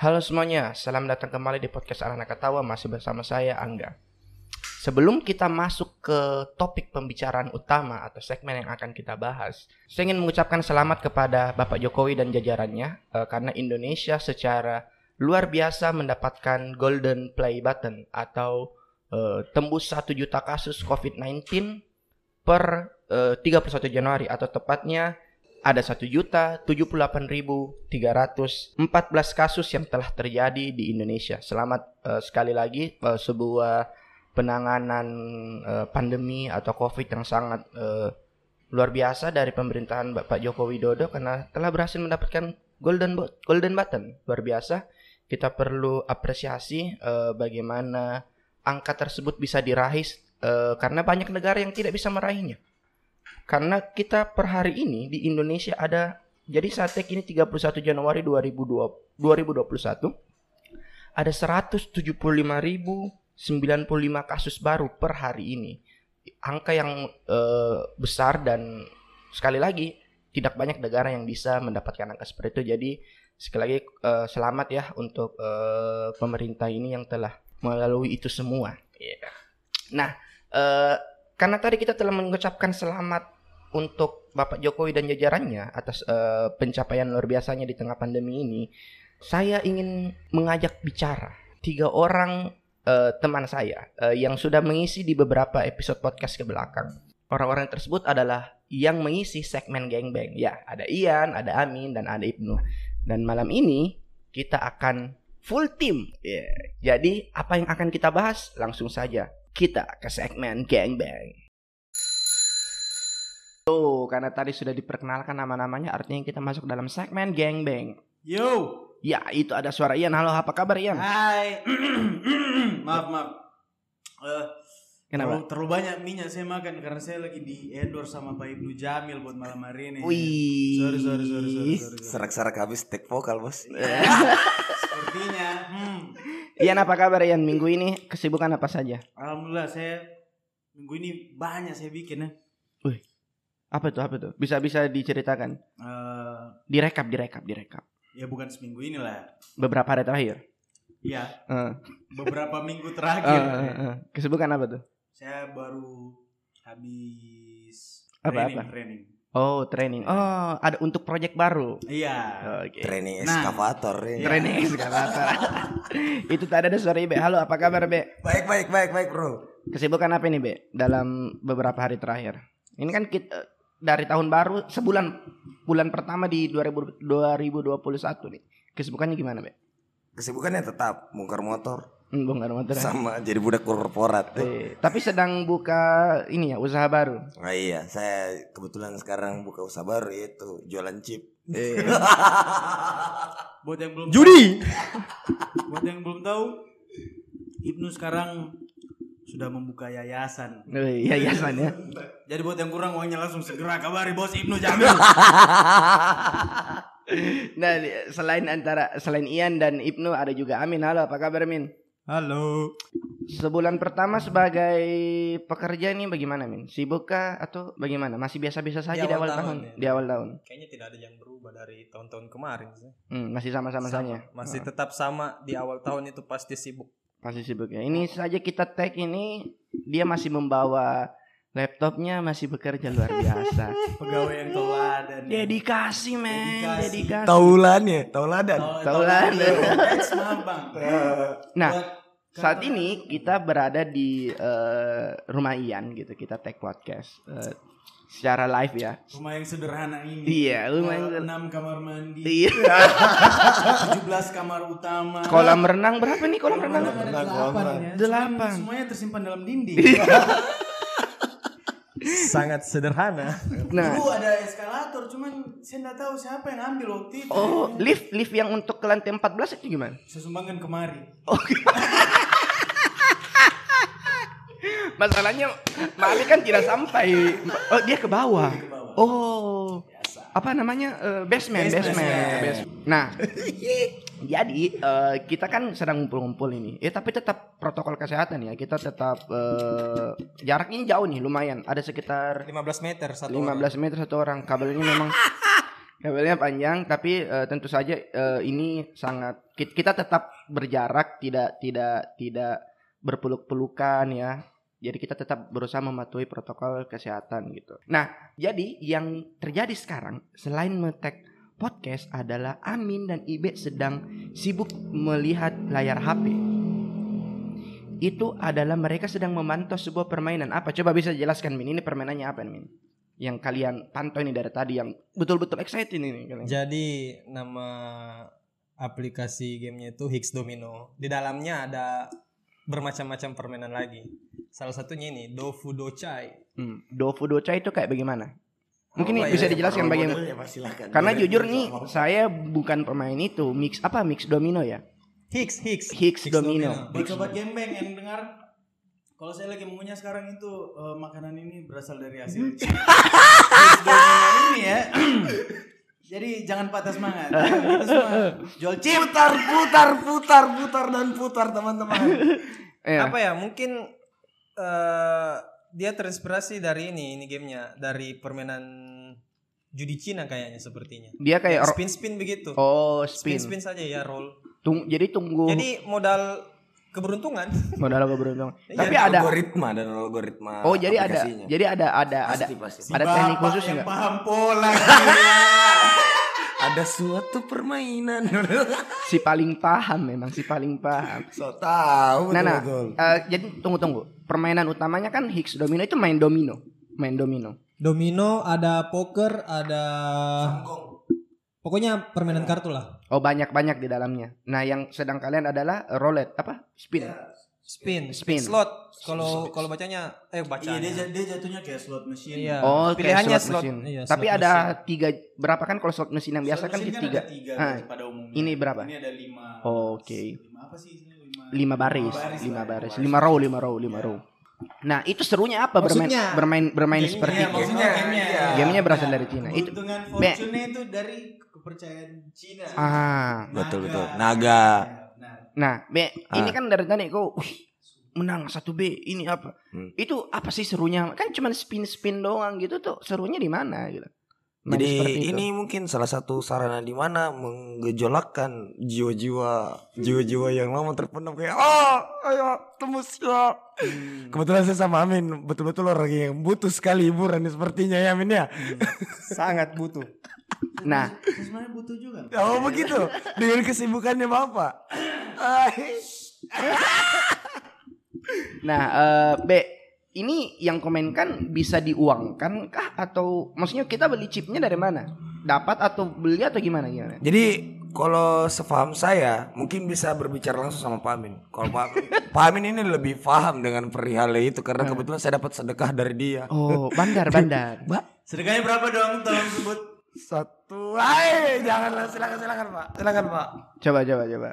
Halo semuanya, selamat datang kembali di podcast Anak Ketawa masih bersama saya Angga. Sebelum kita masuk ke topik pembicaraan utama atau segmen yang akan kita bahas, saya ingin mengucapkan selamat kepada Bapak Jokowi dan jajarannya eh, karena Indonesia secara luar biasa mendapatkan Golden Play Button atau eh, tembus 1 juta kasus COVID-19 per eh, 31 Januari atau tepatnya ada 1 juta 78.314 kasus yang telah terjadi di Indonesia. Selamat eh, sekali lagi eh, sebuah penanganan eh, pandemi atau Covid yang sangat eh, luar biasa dari pemerintahan Bapak Joko Widodo karena telah berhasil mendapatkan golden golden button. Luar biasa. Kita perlu apresiasi eh, bagaimana angka tersebut bisa diraih eh, karena banyak negara yang tidak bisa meraihnya. Karena kita per hari ini di Indonesia ada jadi saat take ini 31 Januari 2020, 2021 ada 175.095 kasus baru per hari ini. Angka yang eh, besar dan sekali lagi tidak banyak negara yang bisa mendapatkan angka seperti itu. Jadi sekali lagi eh, selamat ya untuk eh, pemerintah ini yang telah melalui itu semua. Iya. Nah, eh, karena tadi kita telah mengucapkan selamat untuk Bapak Jokowi dan jajarannya atas eh, pencapaian luar biasanya di tengah pandemi ini, saya ingin mengajak bicara tiga orang eh, teman saya eh, yang sudah mengisi di beberapa episode podcast ke belakang. Orang-orang tersebut adalah yang mengisi segmen Gangbang. Ya, ada Ian, ada Amin, dan ada Ibnu. Dan malam ini kita akan full team. Ya, Jadi apa yang akan kita bahas? Langsung saja kita ke segmen Gangbang. Tuh, karena tadi sudah diperkenalkan nama-namanya, artinya kita masuk dalam segmen Gangbang. Yo, Ya, itu ada suara Ian. Halo, apa kabar Ian? hai. maaf maaf. Eh, Kenapa? terlalu, terlalu banyak minyak saya makan karena saya lagi di endorse sama Pak Ibnu Jamil buat malam hari ini. Wih. Sorry sorry sorry sorry. sorry, sorry. Serak-serak habis take vokal bos Sepertinya. Hmm. Ian, apa kabar Ian? Minggu ini kesibukan apa saja? Alhamdulillah saya minggu ini banyak saya bikin ya. Apa itu? Apa itu? Bisa-bisa diceritakan? Eh, Direkap, direkap, direkap. ya bukan seminggu ini lah. Beberapa hari terakhir. Ya Eh, beberapa minggu terakhir. eh, eh. Kesibukan apa tuh? Saya baru habis Apa, training, apa? training. Oh, training. Oh, ada untuk project baru. Iya. Oke. Training Nah. eskavator ya. Training eskalator. itu tadi ada suara Ibe. Halo, apa kabar Be? Baik baik baik baik bro Kesibukan apa ini Be? Dalam beberapa hari terakhir. Ini kan kita dari tahun baru sebulan bulan pertama di 2000, 2021 nih. Kesibukannya gimana Be? Kesibukannya tetap bongkar motor Hmm, bongkar motor. ya? Sama jadi budak korporat Eh, tapi sedang buka ini ya usaha baru. Nah iya saya kebetulan sekarang buka usaha baru yaitu jualan chip Eh, Buat yang belum Judi Buat yang belum tahu, Ibnu sekarang sudah membuka yayasan. eh, yayasan ya. Jadi buat yang kurang uangnya langsung segera kabari bos Ibnu Jamil. Nah, di- selain antara selain Ian dan Ibnu ada juga Amin. Halo, apa kabar Min? Halo. Sebulan pertama sebagai pekerja nih bagaimana Min? Sibuk kah atau bagaimana? Masih biasa-biasa saja di awal, tahun, ya. di awal tahun. Kayaknya tidak ada yang berubah dari tahun-tahun kemarin sih. Hmm, masih sama-sama Sama, saja. Masih Oh, tetap sama di awal tahun itu pasti sibuk. Masih sibuk ya. Ini saja kita tag ini dia masih membawa laptopnya masih bekerja luar biasa. Pegawai yang teladan. Dedikasi men, Dedikasi. dedikasi. Taulannya Tauladan Tau- Teladan. teladan. Ex, maaf bang. Nah, Buat- Saat ini kita berada di eh, rumah Ian gitu. Kita tag podcast eh, secara live ya. rumah yang sederhana ini. Iya, rumah yang sederhana. enam kamar mandi. Iya. 17 kamar utama. Kolam renang berapa nih kolam renang? ada Renang, delapan kolam ya. Delapan. Cuman Semuanya tersimpan dalam dinding. Sangat sederhana. Nah, Dulu ada eskalator, cuman saya nggak tahu siapa yang ambil waktu itu. oh lift lift yang untuk ke lantai 14 itu gimana? Saya sumbangkan kemari. Masalahnya Mali kan tidak sampai. Oh dia ke bawah. Oh apa namanya Eh, basement basement. Basement. Bas- Nah jadi eh, kita kan sedang ngumpul-ngumpul ini. Eh tapi tetap protokol kesehatan ya. Kita tetap eh, jarak ini jauh nih lumayan. Ada sekitar 15 meter satu 15 orang. meter satu orang. Kabelnya memang Kabelnya panjang, tapi eh, tentu saja eh, ini sangat ki- kita tetap berjarak, tidak tidak tidak berpeluk-pelukan ya. Jadi kita tetap berusaha mematuhi protokol kesehatan gitu. Nah, jadi yang terjadi sekarang selain metek podcast adalah Amin dan Ibe sedang sibuk melihat layar HP. Itu adalah mereka sedang memantau sebuah permainan apa? Coba bisa jelaskan Min, ini permainannya apa Min? Yang kalian pantau ini dari tadi yang betul-betul excited ini kalian. Jadi nama aplikasi gamenya itu Higgs Domino. Di dalamnya ada bermacam-macam permainan lagi. Salah satunya ini Dofu Dochai. Hmm. Dofu Docha itu kayak bagaimana? Mungkin Oh, bisa iya, dijelaskan role bagaimana? silakan. Karena Boleh, jujur nih sama. saya bukan pemain itu mix apa mix domino ya? Higgs Higgs Higgs Domino. Buat sobat gembeng yang dengar, kalau saya lagi mengunyah sekarang itu eh, makanan ini berasal dari hasil Chips Domino ini ya. Jadi jangan patah semangat. Kita semua jual chip. Putar, putar, putar, putar dan putar teman-teman. Iya. Apa ya? Mungkin eh dia terinspirasi dari ini ini gamenya dari permainan judi Cina kayaknya sepertinya. Dia kayak ro- spin spin begitu. oh spin spin. spin saja ya roll. Tung- jadi tunggu Jadi modal keberuntungan. modal keberuntungan. Iya, Tapi ada algoritma dan algoritma. Oh jadi ada jadi ada ada ada Pasti, pasti. ada teknik Bapak khusus yang enggak? paham pola. ada suatu permainan. Si paling paham memang si paling paham. so tahu Nah, nah, betul. eh, jadi tunggu tunggu. Permainan utamanya kan Higgs domino itu main domino, main domino. Domino, ada poker, ada pokoknya permainan kartu lah. Oh banyak banyak di dalamnya. Nah yang sedang kalian adalah roulette apa? Spin. Spin, Spin. slot. Kalau kalau bacanya eh Iya bacanya. dia, dia jatuhnya kayak slot machine. Iya. Oh Pilihannya kayak slot. mesin. iya, Tapi slot ada tiga berapa kan kalau slot mesin yang biasa Slot kan machine tiga. ada tiga Ah, pada umumnya. ini berapa? Ini ada lima. Oke. Lima apa sih ini? Lima, lima baris, lima baris, lima row, lima row, lima row. Nah itu serunya apa bermain Maksudnya- bermain bermain Gamenya, seperti iya, itu? maksudnya gamenya. Iya. Gamenya berasal dari Cina. Itu Keuntungan Be- fortune itu dari kepercayaan Cina. ah. Betul, Naga. betul. Naga. Nah, Nah, B, Ah. ini kan dari tadi kau wih, menang satu B, ini apa? Hmm. Itu apa sih serunya? Kan cuma spin-spin doang gitu tuh. Serunya di mana gitu? Main Jadi ini mungkin salah satu sarana di mana menggejolakkan jiwa-jiwa jiwa-jiwa yang lama terpendam kayak oh ayo tembus ya. Hmm. Kebetulan saya sama Amin betul-betul orang yang butuh sekali hiburan sepertinya ya Amin ya. Sangat butuh. Nah, sebenarnya butuh juga. Oh begitu dengan kesibukannya Bapak. Nah eh, B, ini yang komen kan bisa diuangkan kah atau maksudnya kita beli chipnya dari mana? Dapat atau beli atau gimana gimana? Jadi kalau sepaham saya mungkin bisa berbicara langsung sama Pak Amin. Kalau Pak, Pak Amin ini lebih paham dengan perihal itu karena kebetulan saya dapat sedekah dari dia. Oh, bandar bandar. Mbak Sedekahnya berapa dong? Tolong sebut. Satu, ay janganlah silakan silakan Pak, silakan Pak. Coba coba coba.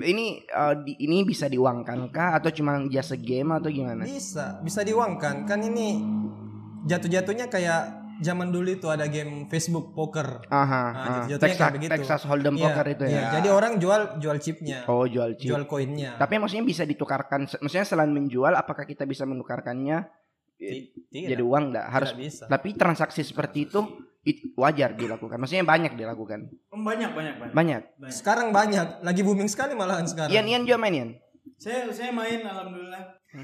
Ini eh, di- ini bisa diuangkan kah atau cuma jasa game atau gimana? Bisa, bisa diuangkan. Kan ini jatuh-jatuhnya kayak zaman dulu itu ada game Facebook poker. Aha, Nah, ah. Texas, kayak begitu. Texas Hold'em Iya, poker itu ya. iya. Jadi orang jual jual chipnya, Oh, jual chip. jual koinnya. Tapi maksudnya bisa ditukarkan, maksudnya selain menjual, apakah kita bisa menukarkannya tidak, jadi uang enggak? Harus. tidak bisa. Tapi transaksi seperti itu it- wajar dilakukan. Maksudnya banyak dilakukan. Oh, banyak banyak banyak. Banyak. Banyak. Sekarang banyak, lagi booming sekali malahan sekarang. Ian Ian juga main Ian. Saya saya main alhamdulillah.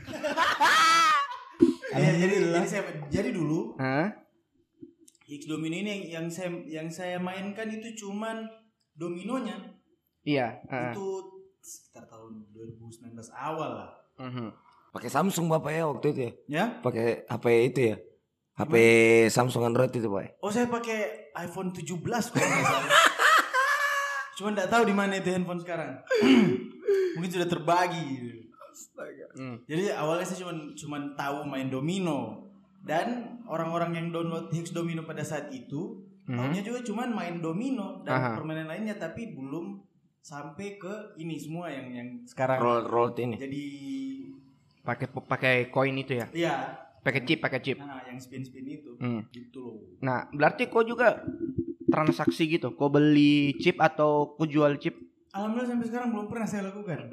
Iya, jadi jadi saya jadi dulu Hah? Higgs Domino ini yang, yang saya yang saya mainkan itu cuman dominonya Iya. ah. itu sekitar tahun 2019 awal lah. Mhm. Pakai Samsung Bapak ya waktu itu ya. Ya? Pakai HP itu ya. HP Samsung Android itu Pak. Oh saya pakai iPhone 17 kalau nggak salah. Cuman nggak tahu di mana itu handphone sekarang. Mungkin sudah terbagi. Hmm. Jadi awalnya saya cuman cuman tahu main domino dan orang-orang yang download Higgs Domino pada saat itu Mhm. tahunya juga cuman main domino dan Aha. permainan lainnya tapi belum sampai ke ini semua yang yang sekarang Roll roll ini. jadi Pakai pakai koin itu ya. iya Pakai chip, pakai chip. nah yang spin spin itu Hmm. gitu loh Nah, berarti kau juga transaksi gitu. Kau beli chip atau kau jual chip? alhamdulillah sampai sekarang belum pernah saya lakukan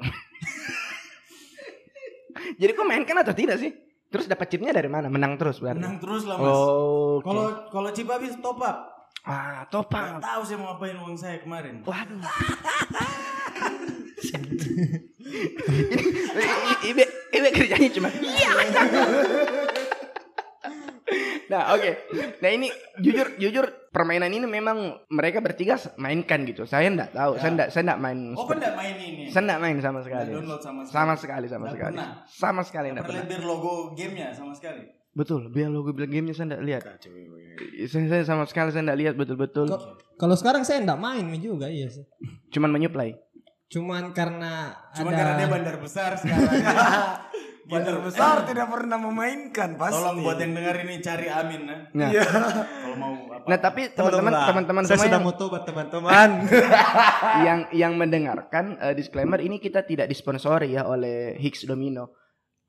Jadi kau mainkan atau tidak sih? Terus dapat chipnya dari mana? Menang terus berarti. menang terus lah mas Oh. kalau kalau chip habis top up Ah, Nggak topang. tahu saya mau ngapain uang saya kemarin. Waduh. ini ibe ibe kerjanya cuma iya. Nah oke, nah ini jujur jujur permainan ini memang mereka bertiga mainkan gitu. Saya enggak tahu, saya enggak saya enggak main. Oh, kan enggak main ini. saya enggak main sama Nggak sekali. download sama sekali. Sama sekali, sama Nggak sekali. pernah. Sama sekali enggak Pernah pernah. lihat biar logo gamenya sama sekali. Betul, biar logo bilang gamenya saya enggak lihat. Saya, saya sama sekali saya enggak lihat betul-betul. Kalau sekarang saya enggak main juga iya sih. Cuman menyuplai. Cuman karena Cuma ada karena dia bandar besar sekarang. Bandar besar tidak pernah memainkan pasti. Tolong buat yang dengar ini cari Amin nah. Nah, Kalau mau apa. nah tapi teman-teman teman-teman Saya semua sudah yang, mau tobat teman-teman. yang yang mendengarkan eh, disclaimer ini kita tidak disponsori ya oleh Hicks Domino.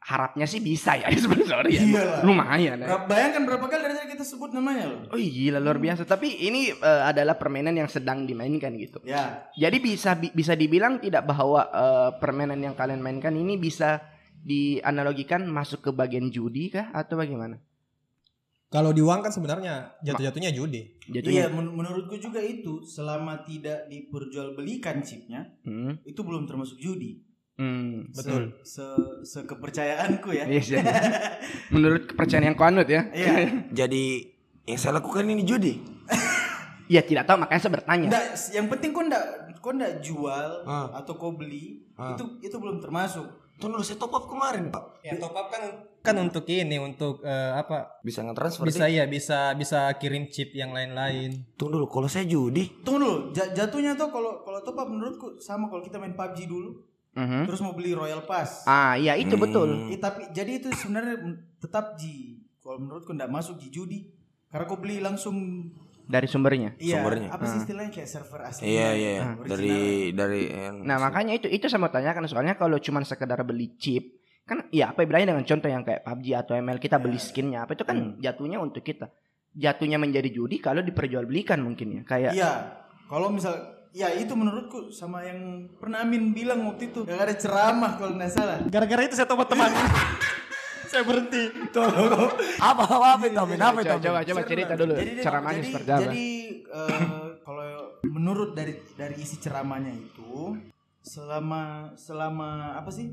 Harapnya sih bisa ya disponsori ya. Iyalah. Lumayan ya. Bayangkan berapa kali dari tadi kita sebut namanya loh. Oh gila luar biasa. Tapi ini eh, adalah permainan yang sedang dimainkan gitu. Ya, Jadi bisa bi- bisa dibilang tidak bahwa eh, permainan yang kalian mainkan ini bisa dianalogikan masuk ke bagian judi kah atau bagaimana? kalau di uang kan sebenarnya Jatuh-jatuhnya judi. Jatuhnya. iya men- menurutku juga itu selama tidak diperjualbelikan chipnya Hmm. itu belum termasuk judi. Hmm. Betul. Se, se kepercayaanku ya. Yes, yes. Menurut kepercayaan yang kuanut ya. Iya. Jadi yang saya lakukan ini judi. Iya tidak tahu makanya saya bertanya. Nggak, yang penting kau ndak kau ndak jual Ah. atau kau beli Ah. itu itu belum termasuk. Tunggu dulu saya top up kemarin pak. Ya top up kan kan untuk ini untuk eh, apa? Bisa nge-transfer. Bisa ya bisa bisa kirim chip yang lain-lain. Tunggu dulu kalau saya judi. Tunggu dulu, ja- jatuhnya tuh kalau kalau top up menurutku sama kalau kita main PUBG dulu, Mhm. terus mau beli Royal Pass. Ah iya itu betul. Eh, tapi jadi itu sebenarnya tetap ji kalau menurutku ndak masuk ji judi. Karena kau beli langsung Dari sumbernya. iya Sumbernya. apa sih istilahnya kayak server asli. Iya iya iya. Original. dari dari yang Nah makanya itu itu saya mau tanyakan soalnya kalau cuma sekedar beli chip kan ya apa bedanya dengan contoh yang kayak PUBG atau ML kita beli skinnya apa itu kan jatuhnya untuk kita jatuhnya menjadi judi kalau diperjualbelikan mungkin ya kayak Iya. Kalau misal ya itu menurutku sama yang pernah Amin bilang waktu itu yang ada ceramah kalau nggak salah. Gara-gara itu saya tobat teman. saya berhenti. apa apa apa itu Amin? apa itu coba Amin? coba, coba cerita dulu Jadi- ceramahnya jadi- seperti apa Jadi eh, kalau menurut dari dari isi ceramahnya itu selama selama apa sih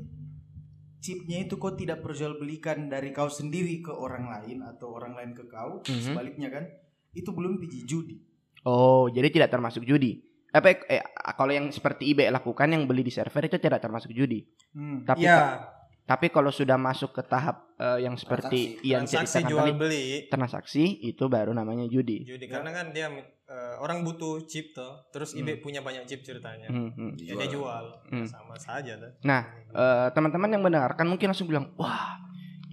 chipnya itu kau tidak perjualbelikan dari kau sendiri ke orang lain atau orang lain ke kau Mhm. sebaliknya kan itu belum biji judi. oh jadi tidak termasuk judi apa eh, kalau yang seperti eBay lakukan yang beli di server itu tidak termasuk judi Hmm. tapi Ya, tapi kalau sudah masuk ke tahap eh, yang seperti yang transaksi jual tadi beli transaksi itu baru namanya judi judi karena kan dia eh, orang butuh chip tuh. Terus eBay punya banyak chip ceritanya. Hmm, hmm. Ya dia jual. Hmm. Sama saja tuh. Nah, eh, teman-teman yang mendengarkan mungkin langsung bilang, wah,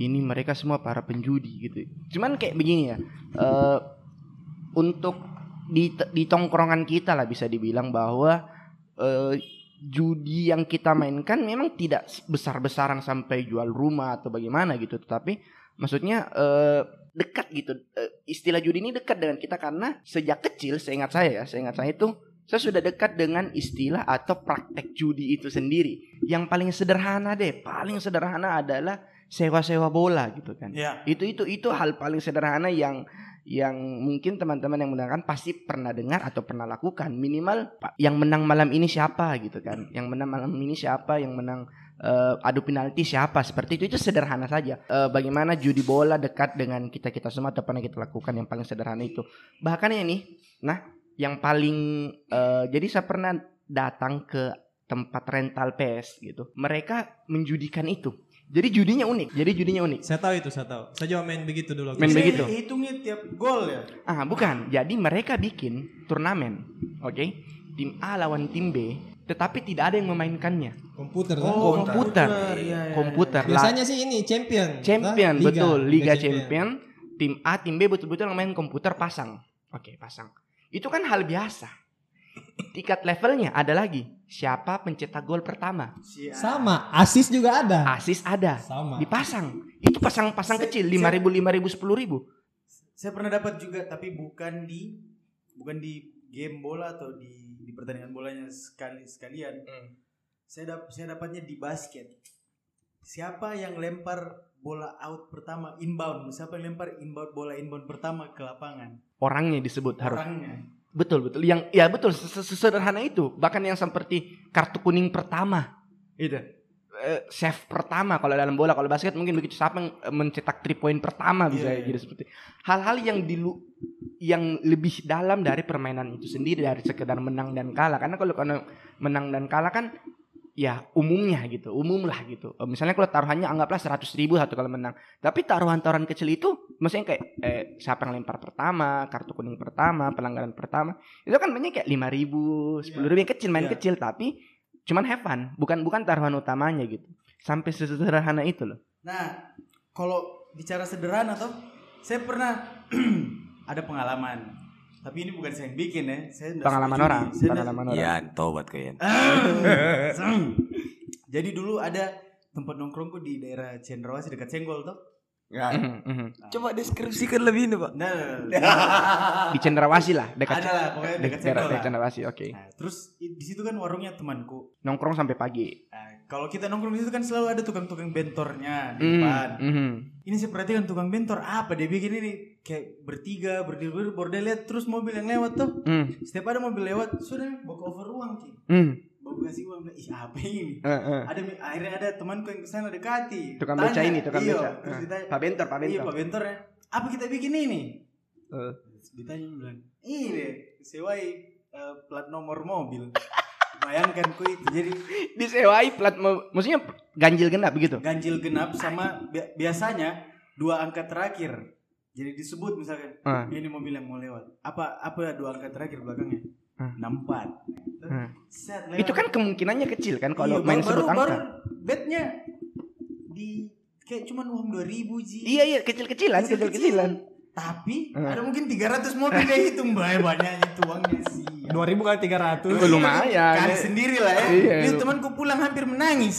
ini mereka semua para penjudi gitu. Cuman kayak begini ya, eh, untuk di, di tongkrongan kita lah bisa dibilang bahwa eh, judi yang kita mainkan memang tidak besar-besaran sampai jual rumah atau bagaimana gitu, tetapi maksudnya eh, dekat gitu. Eh, istilah judi ini dekat dengan kita karena sejak kecil, seingat saya ya, seingat saya itu saya sudah dekat dengan istilah atau praktek judi itu sendiri. Yang paling sederhana deh, paling sederhana adalah sewa-sewa bola gitu kan. Ya. Itu itu itu hal paling sederhana yang yang mungkin teman-teman yang mendengarkan pasti pernah dengar atau pernah lakukan. Minimal yang menang malam ini siapa gitu kan. Yang menang malam ini siapa, yang menang eh, adu penalti siapa seperti itu itu sederhana saja. Eh, bagaimana judi bola dekat dengan kita kita semua atau pernah kita lakukan yang paling sederhana itu. Bahkan ini, nah yang paling eh, jadi saya pernah datang ke tempat rental PS gitu. Mereka menjudikan itu. Jadi judinya unik. Jadi judinya unik. Saya tahu itu, saya tahu. Saya juga main begitu dulu. Main Saya begitu. Hitungnya tiap gol ya. Ah, bukan. Jadi mereka bikin turnamen. Oke. Tim A lawan tim B, tetapi tidak ada yang memainkannya. Komputer kan? Oh, komputer. iya, iya. Komputer. Lah, Biasanya sih ini champion. champion, Liga. betul. Liga, champion. Tim A, tim B betul-betul yang main komputer pasang. Oke, pasang. Itu kan hal biasa. Tingkat levelnya ada lagi. Siapa pencetak gol pertama? Sama, asis juga ada. Asis ada. Sama. Dipasang. Itu pasang-pasang kecil, se- 5000 5000 10000. Saya pernah dapat juga tapi bukan di bukan di game bola atau di di pertandingan bolanya sekali sekalian. Hmm. Saya dap saya dapatnya di basket. Siapa yang lempar bola out pertama inbound? Siapa yang lempar inbound bola inbound pertama ke lapangan? orangnya disebut harus. Orangnya. Betul betul. Yang ya betul ses- ses- sesederhana itu. Bahkan yang seperti kartu kuning pertama. Itu. Eh, save pertama kalau dalam bola kalau basket mungkin begitu siapa yang eh, mencetak 3 point pertama bisa Iya, iya. gitu seperti hal-hal yang di yang lebih dalam dari permainan itu sendiri dari sekedar menang dan kalah karena kalau kalau menang dan kalah kan ya umumnya gitu umum lah gitu. Eh, misalnya kalau taruhannya anggaplah 100 ribu satu kalau menang tapi taruhan-taruhan kecil itu maksudnya kayak eh, siapa yang lempar pertama kartu kuning pertama pelanggaran pertama itu kan banyak kayak lima ribu sepuluh ribu yang kecil main Iya. kecil tapi cuman have fun. Bukan bukan taruhan utamanya gitu. Sampai sesederhana itu loh. Nah, kalau bicara sederhana toh, saya pernah ada pengalaman. Tapi ini bukan saya yang bikin ya. Saya pengalaman orang. Saya pengalaman orang Ya, tobat kalian. Jadi dulu ada tempat nongkrongku di daerah Cendrawasih dekat Senggol toh. Mhm, mhm. Coba deskripsikan lebih ini, Pak. Nah, nah, nah. di Cendrawasih lah dekat ada lah pokoknya dek- dekat daerah daerah lah. Cendrawasih oke Nah, terus di situ kan warungnya temanku. nongkrong sampai pagi Nah, kalau kita nongkrong di situ kan selalu ada tukang-tukang bentornya di Hmm, depan. mhm. Ini saya perhatikan tukang bentor apa dia bikin ini kayak bertiga berdiri berdiri bordel lihat terus mobil yang lewat tuh. Hmm, Setiap ada mobil lewat sudah bawa over uang ki. Bawa kasih uang ih apa ini? Eh, eh. Ada akhirnya ada temanku yang ke sana dekati. tukang Tanya, beca ini tukang iya, beca Terus ditanya, pak bentor pak iya bentor pak bentor ya. Apa kita bikin ini? Eh. Ditanya bilang, ini sewai eh, plat nomor mobil. Bayangkan ku itu jadi disewai plat maksudnya ganjil genap begitu ganjil genap sama bi- biasanya dua angka terakhir. Jadi disebut misalkan Ah. ini mobil yang mau lewat. Apa apa dua angka terakhir belakangnya? Ah. 64. Ah. Set, itu kan kemungkinannya kecil kan kalau Iya, main baru, sebut baru, angka betnya di kayak cuman uang 2000 ji. iya iya kecil-kecilan kecil-kecilan Tapi Ah. ada mungkin 300 mobil dia hitung baik banyaknya itu uangnya sih. 2000 kali 300. Oh, lumayan. Kali sendiri lah ya. Iya, lu- temanku pulang hampir menangis.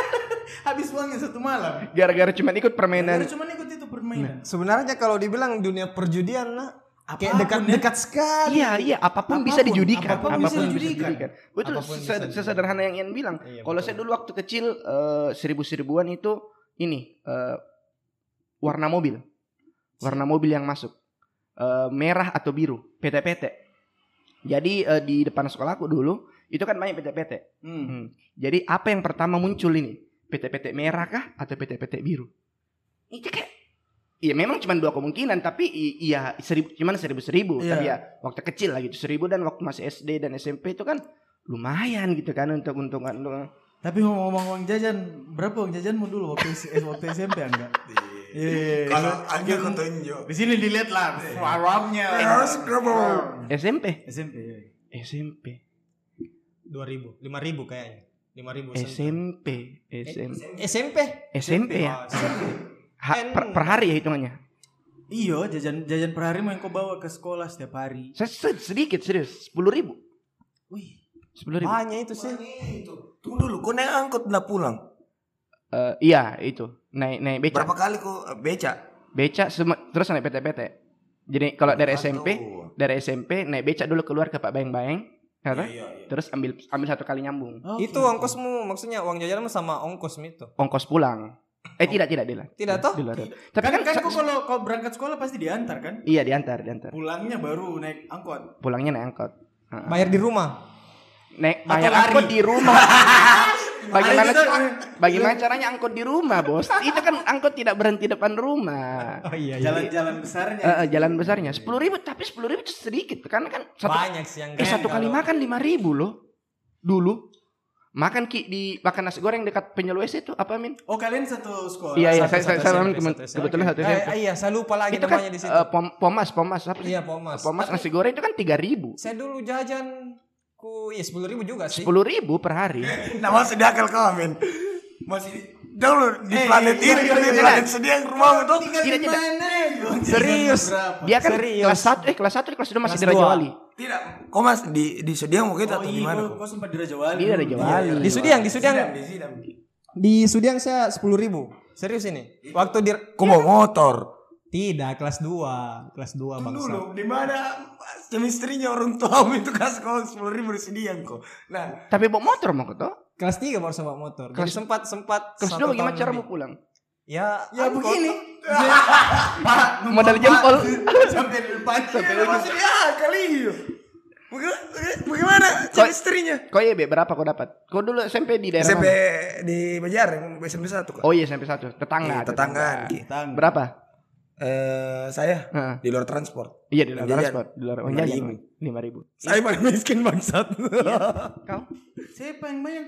Habis uangnya satu malam. gara-gara cuma ikut permainan Karena cuma ikut itu permainan. Sebenarnya kalau dibilang dunia perjudian nah, kayak Apa pun dekat ya. dekat sekali. Iya iya apa pun, bisa Apa pun, dijudikan apa pun bisa dijudikan. Betul Apa pun se- bisa dijudikan. sesederhana yang Ian bilang. Iya, Kalau betul. saya dulu waktu kecil eh, seribu-seribuan itu ini eh, warna mobil. Warna mobil yang masuk. Eh, merah atau biru, PT-PT. Jadi eh, di depan sekolahku dulu itu kan banyak PT-PT. Hmm. Hmm. Jadi apa yang pertama muncul ini? PT-PT merah kah atau PT-PT biru? Itu kayak Iya memang cuma dua kemungkinan tapi iya seribu cuman seribu seribu Iya. tapi ya waktu kecil lah gitu seribu dan waktu masih SD dan SMP itu kan lumayan gitu kan untuk untuk untuk Tapi ngomong uang jajan, berapa uang jajanmu dulu waktu eh, waktu SMP enggak? Iya. Kalau aja kau tunjuk. Di sini dilihat lah warungnya. Harus berapa? SMP SMP. iya. SMP 2000, 5000 kayaknya. 5000 sen. SMP SMP SMP. SMP ya Ha- per, per hari ya hitungannya Iya, jajan jajan per hari mau yang kau bawa ke sekolah setiap hari. saya se- sedikit serius sepuluh ribu Wih, sepuluh ribu Banyak itu sih. Tunggu dulu, kau naik angkot udah pulang. Eh, iya itu naik naik beca Berapa kali kau eh, beca? beca terus naik PT-PT jadi kalau dari. SMP dari SMP naik beca dulu keluar ke Pak Bayang Bayang Iya, iya, iya. terus ambil ambil satu kali nyambung Oh, Itu gitu. ongkosmu maksudnya uang jajanmu sama ongkos itu. ongkos pulang eh tidak tidak tidak Tidak toh? Tidak, tidak. tapi Kan kan, kan kau kalau kau berangkat sekolah pasti diantar kan? iya diantar diantar Pulangnya baru naik angkot. pulangnya naik angkot Bayar di rumah. naik Atau bayar lari. angkot di rumah bagaimana juga- bagaimana caranya angkot di rumah bos itu kan angkot tidak berhenti depan rumah Oh iya Jalan-jalan besarnya. Eh, eh, jalan besarnya sepuluh ribu tapi sepuluh ribu itu sedikit karena kan satu Banyak sih yang Eh satu kali kalau- makan lima ribu loh. Dulu makan ki di makan nasi goreng dekat penjual WC itu apa min? Oh, kalian satu sekolah. iya iya satu- saya saya, saya satu SMP. kebetulan satu Eh, SMP. iya, saya lupa lagi itu kan namanya di situ. eh, pom, pomas pomas apa sih? iya, Pomas. Pomas Tapi nasi goreng itu kan tiga ribu. Saya dulu jajan ku iya 10 ribu juga sih. Sepuluh ribu per hari. Nah, masih di akal kau, men. Masih dulu di planet iya, ini, iya, di iya. planet sedih yang rumahmu tuh. Tinggal Tidak, di tidak. mana? Serius. Dia kan Serius. kelas satu eh kelas satu kelas dua masih di Raja. Wali. Tidak, kau mas di di Sudiang mungkin Oh atau iya, di mana? kau, kau sempat di Raja Wali. Iya, Raja Wali. Di Sudiang, di Sudiang. Di. Di Sudiang saya 10 ribu. Serius ini. Waktu di Kau bawa motor. Tidak, kelas 2. Kelas 2 bangsa. Dulu di mana chemistry-nya orang tuamu itu kasih kau sepuluh ribu di Sudiang kok. Nah, Tapi bawa motor mau kau? Kelas 3 baru sama motor. Jadi Kelas- sempat sempat Kelas satu dua bagaimana tahun cara mau pulang? Ya, Ya angkot. begini. Modal jempol. Sampai di depan. Sampai Maksudnya kali Bagaimana, bagaimana cari istrinya? Kau ya Be, berapa kau dapat? Kau dulu SMP di daerah SMP mana? di Banjar, SMP 1 kok. Oh iya SMP satu, tetangga. Iya, tetanggaan, Ki. Berapa? Eh, saya Heeh. di luar transport. Iya di luar Jajan. transport, di luar uang Lima jajan. ribu. Lima ribu. Saya paling miskin bangsat. Kau? Siapa yang banyak?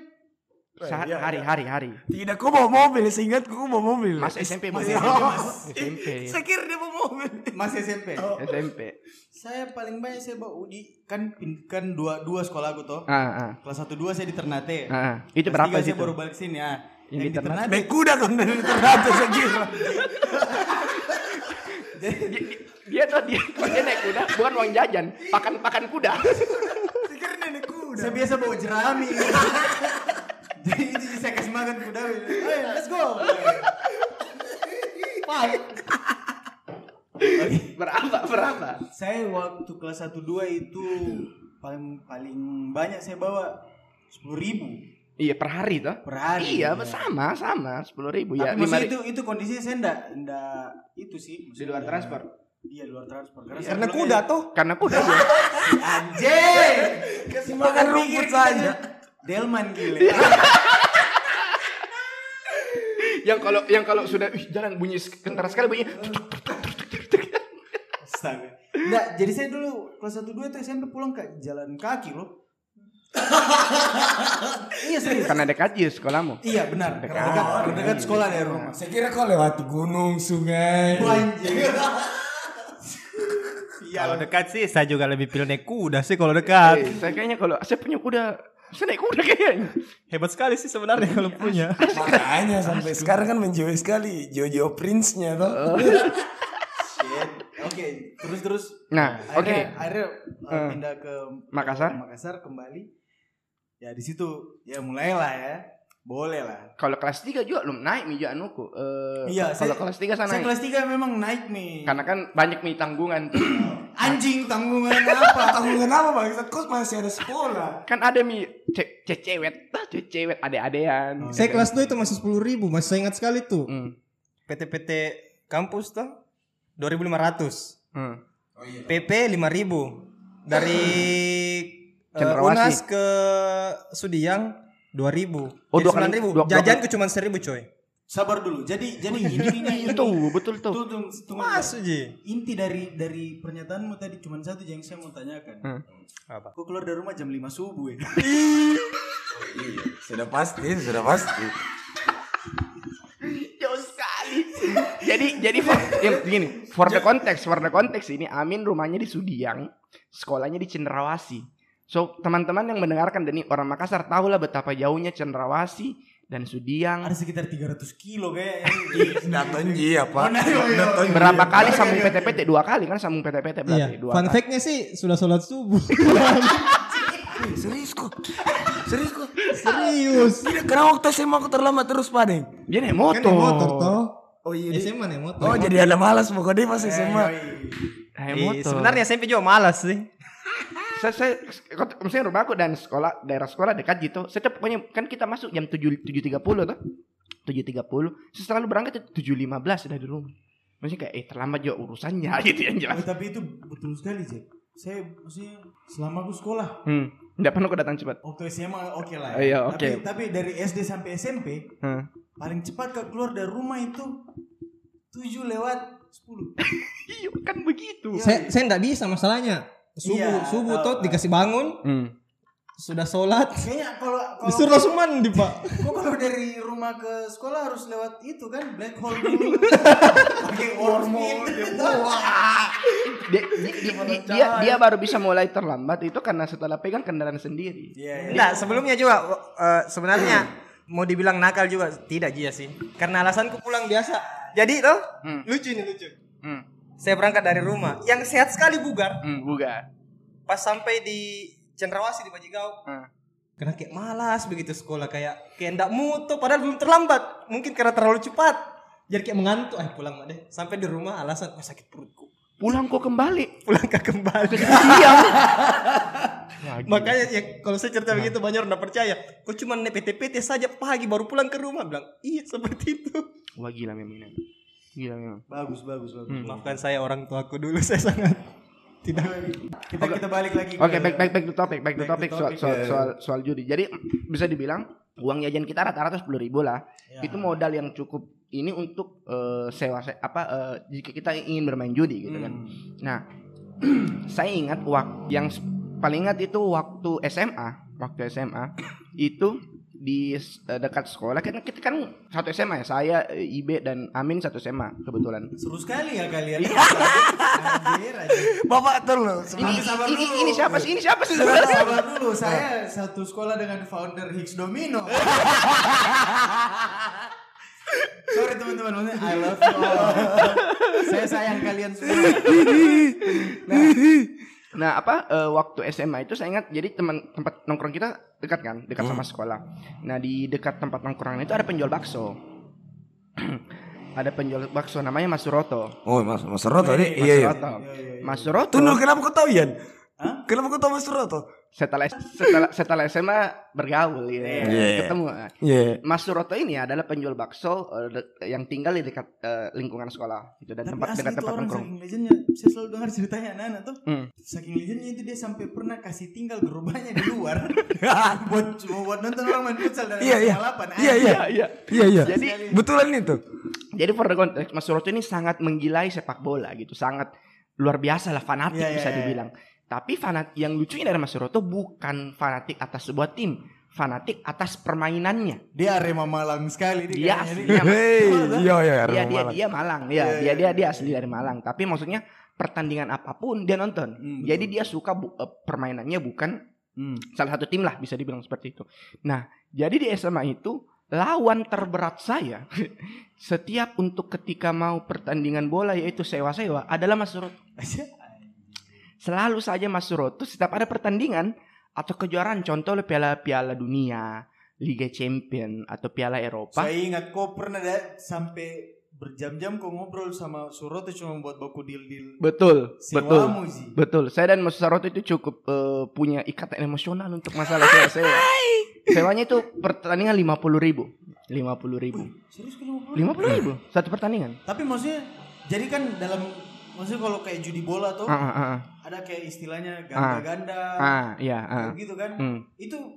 Saat iya, hari hari hari. Tidak, kau bawa mobil, seingatku kau bawa mobil. Mas SMP Masih Mas. SMP, Mas. SMP. Saya kira dia bawa mobil. Masih SMP. SMP. Saya paling banyak saya bawa Udi kan pin- kan dua dua sekolah aku toh. Ah, ah. Kelas satu dua saya di Ternate. Ah, ah. Itu Kelas berapa tiga sih saya baru balik sini ya. Yang Yang, di di Ternate? Ternate. Naik kuda kan dari Ternate saya kira. Dia, dia tuh dia dia naik kuda bukan uang jajan, pakan pakan kuda. Saya kira dia naik kuda. Saya biasa bawa jerami. Jadi itu saya kasih makan kuda. Ayo, let's go. Fight. berapa berapa? Saya waktu kelas 1 2 itu paling paling banyak saya bawa sepuluh ribu Iya per hari tuh. per hari. Iya Ya. sama sama sepuluh ribu Tapi ya ribu. itu itu kondisinya saya enggak enggak itu sih. Di luar transport. Iya luar transport. Karena, Karena saya kuda tuh. Karena kuda aja- Anjing. Kasih makan rumput saja. Delman gile. yang kalau yang kalau sudah ih, jalan bunyi kentara sekali bunyi. Astaga. Enggak, jadi saya dulu kelas 1 2 itu SMP pulang ke jalan kaki loh. iya serius. Karena dekat aja sekolahmu. Iya benar. Karena dekat, karena dekat sekolah dari rumah. Saya kira kau lewati gunung, sungai. Anjing. Kalau dekat sih saya juga lebih pilih naik kuda sih kalau dekat. Eh, saya kayaknya kalau saya punya kuda, saya naik kuda kayaknya. Hebat sekali sih sebenarnya kalau punya. Makanya sampai sekarang kan menjauh sekali Jojo Prince-nya tuh. Shit. Oke, terus terus. Nah, oke. Akhirnya, akhirnya uh, Eh. pindah ke Makassar? Makassar kembali. Ya di situ ya mulailah ya. Boleh lah. Kalau kelas 3 juga belum naik mi anuku. Eh, Iya, kalau kelas 3 sana Saya naik. kelas 3 memang naik nih. Karena kan banyak mi tanggungan tuh. Anjing tanggungan apa? Tanggungan apa bangsat? Kau masih ada sekolah. kan ada mi ce ce- cewek, ah, ce- cewek ade-adean. Saya kelas 2 itu masih 10 ribu, masih saya ingat sekali tuh. Hmm. PT-PT kampus tuh 2500. Hmm. PP 5000. Dari Cendrawasih. Unas ke Sudiang 2000. Oh, Jadi dua kali- 9000. dua- dua Jajanku cuma 1000 coy. Sabar dulu. Jadi jadi intinya ini Itu betul tuh. Tuh, tuh, tunggu. Masuk Ji. Inti dari dari pernyataanmu tadi cuma satu yang saya mau tanyakan. Hmm. Apa? Kok keluar dari rumah jam 5 subuh ya? Sudah pasti, sudah pasti. Jauh sekali. jadi jadi for, yang begini, for the context, for the context ini Amin rumahnya di Sudiang, sekolahnya di Cenderawasi. So, teman-teman yang mendengarkan dan ini orang Makassar tahulah betapa jauhnya Cenderawasi dan Sudiang. Ada sekitar 300 kilo kayaknya. Ji apa? Yo, yo. Daton Ji. Berapa kali sambung PT-PT? Dua kali kan sambung PT-PT berarti. Iya. Dua Fun fact-nya sih sudah sholat subuh. Serius kok. Serius kok. Serius. Tidak, karena waktu SMA aku terlambat terus padeng. Dia naik Kan motor. naik motor toh. Oh iya. SMA naik motor. Oh jadi ada malas pokoknya pas SMA. Naik motor. sebenarnya SMP juga malas sih. Saya, saya maksudnya rumahku dan sekolah daerah sekolah dekat gitu. Saya tuh pokoknya kan kita masuk jam tujuh tujuh tiga puluh tuh. Tujuh tiga puluh. Saya selalu berangkat tujuh lima belas sudah di rumah. Maksudnya kayak eh terlambat juga urusannya gitu yang jelas. Oh, tapi itu betul sekali, Jack. Saya maksudnya selama aku sekolah Hmm. Nggak pernah kau datang cepat. waktu SMA oke lah. Oh, iya, Tapi, oke. tapi dari SD sampai SMP Hmm. paling cepat kak keluar dari rumah itu 7 lewat 10. Iya kan begitu. Saya saya enggak bisa masalahnya. Subuh Iya, subuh toh tahu. dikasih bangun, Hmm. sudah sholat, Kayaknya kalau kalau disuruh langsung mandi, Pak. kok kalau dari rumah ke sekolah harus lewat itu kan black hole dulu. Pakai hormon. Dia, dia, dia- dia, dia baru bisa mulai terlambat itu karena setelah pegang kendaraan sendiri. Iya, iya. Enggak, sebelumnya juga eh, sebenarnya mau dibilang nakal juga tidak Jia sih. Karena alasanku pulang biasa. Jadi tuh Hmm. lucu ini lucu. Hmm. Saya berangkat dari rumah yang sehat sekali bugar. Hmm, bukan. Pas sampai di Cendrawasih di Bajigau. Hmm. Karena kayak malas begitu sekolah kayak kayak enggak mutu padahal belum terlambat. Mungkin karena terlalu cepat. Jadi kayak mengantuk, eh pulang mah deh. Sampai di rumah alasan oh, sakit perutku. Pulang kok kembali. Pulang ke kembali. Siang. Ya Makanya ya kalau saya cerita begitu banyak orang percaya. Kok cuma PT-PT saja pagi baru pulang ke rumah bilang iya seperti itu. Wah gila memang Gila memang. Bagus, bagus, bagus. Maafkan saya orang tuaku dulu saya sangat tidak. Kita kita balik lagi ke Oke, back back back to topic, back to Back to topic soal, topic, soal, ya. soal, soal judi. Jadi bisa dibilang uang jajan kita rata-rata sepuluh ribu lah. Ya. Itu modal yang cukup ini untuk eh, sewa se- apa eh, jika kita ingin bermain judi gitu kan. Hmm. Nah, saya ingat waktu yang paling ingat itu waktu SMA, waktu SMA itu di eh, dekat sekolah kan kita kan satu SMA ya saya eh, Ibe dan Amin satu SMA kebetulan Seru sekali ya kalian. Iya. Anjir, anjir. Bapak tuh loh. ini, sabar ini, dulu. ini siapa sih ini siapa sih Sabar, sabar dulu, saya satu sekolah dengan founder Hicks Domino. Sorry teman-teman, maksudnya I love you all. saya sayang kalian semua. Nah apa eh, waktu SMA itu saya ingat jadi teman tempat nongkrong kita dekat kan dekat sama sekolah. Nah di dekat tempat nongkrong itu ada penjual bakso. ada penjual bakso namanya Mas Suroto. Oh, Mas Mas Roto Mas ini. Iya, iya. Suroto. Mas Suroto Tunggu, kenapa kau tahu Yan? Hah? Kenapa kau tahu Mas Roto? setelah setelah setelah SMA bergaul ya, Iya. ketemu. Iya. Mas Suroto ini adalah penjual bakso eh, yang tinggal di dekat eh, lingkungan sekolah itu dan Tapi tempat dekat tempat orang nongkrong. saking legendnya, saya selalu dengar ceritanya anak-anak tuh. Hmm. Saking legendnya itu dia sampai pernah kasih tinggal gerobaknya di luar buat cuma buat nonton orang main futsal dan Iya, iya. balapan. Iya, iya. Iya. Iya, iya. Jadi Betulan itu. Jadi for the context, Mas Suroto ini sangat menggilai sepak bola gitu, sangat luar biasa lah fanatik Iya, iya, bisa iya. dibilang. Tapi fanat yang lucunya dari Mas Suroto bukan fanatik atas sebuah tim, fanatik atas permainannya. Dia Arema Malang sekali Dia aslinya Hei, iya iya. dia dia Malang. dia Malang, ya dia dia dia asli dari Malang. Tapi maksudnya pertandingan apa pun dia nonton. Hmm, Jadi dia suka bu- eh, permainannya bukan Hmm. salah satu tim lah bisa dibilang seperti itu. Nah, jadi di SMA itu lawan terberat saya setiap untuk ketika mau pertandingan bola yaitu sewa-sewa adalah Mas Suroto. Selalu saja Mas Suroto setiap ada pertandingan atau kejuaraan contoh piala-piala dunia, Liga Champion atau Piala Eropa. Saya ingat kok pernah ada sampai berjam-jam kok ngobrol sama Suroto cuma buat baku deal-deal Betul, betul. sih. Betul, saya dan Mas Saroto itu cukup eh, punya ikatan emosional untuk masalah sewa-sewa. Sewanya itu pertandingan lima puluh ribu, lima puluh ribu, Serius lima puluh ribu satu pertandingan. Tapi maksudnya jadi kan dalam maksudnya kalau kayak judi bola tuh Ah, ah, ah, ada kayak istilahnya ganda-ganda ah, iya, kayak gitu kan. Hmm. Itu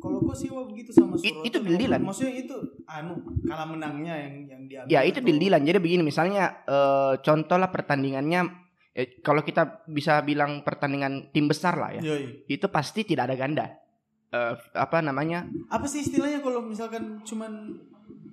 kalau kau sewa begitu sama It- Suroto itu deal-dealan. Maksudnya itu anu kalah menangnya yang yang diambil. Ya itu deal-dealan. Jadi begini, misalnya eh, contoh lah pertandingannya, eh, kalau kita bisa bilang pertandingan tim besar lah ya, Yoi. itu pasti tidak ada ganda. Eh, apa namanya? Apa sih istilahnya kalau misalkan cuman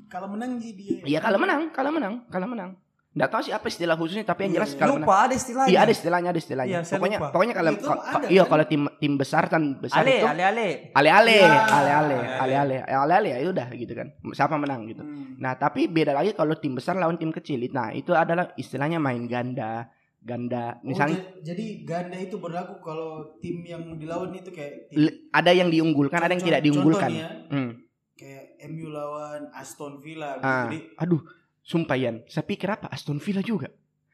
kalah menang sih dia? Iya kalau menang, kalau menang, kalau menang. Nggak tahu sih apa istilah khususnya, tapi yang jelas kalau. Lupa ada istilahnya. Iya ada istilahnya, ada istilahnya. Iya, pokoknya lupa. pokoknya kalau ka- ada, iya kan? kalau tim tim besar kan besar Ale, itu ale, ale. ale ale Ya. ale ale ale ale ale ale ya udah gitu kan. Siapa menang gitu. Hmm. Nah, tapi beda lagi kalau tim besar lawan tim kecil. Nah, itu adalah istilahnya main ganda. Ganda Oh, misalnya ja- jadi ganda itu berlaku kalau tim yang dilawan itu kayak tim, ada yang diunggulkan, ada yang tidak diunggulkan. contoh nih ya, Hmm. kayak MU lawan Aston Villa gitu. Ah, Jadi aduh, sumpah Yan, saya pikir apa Aston Villa juga.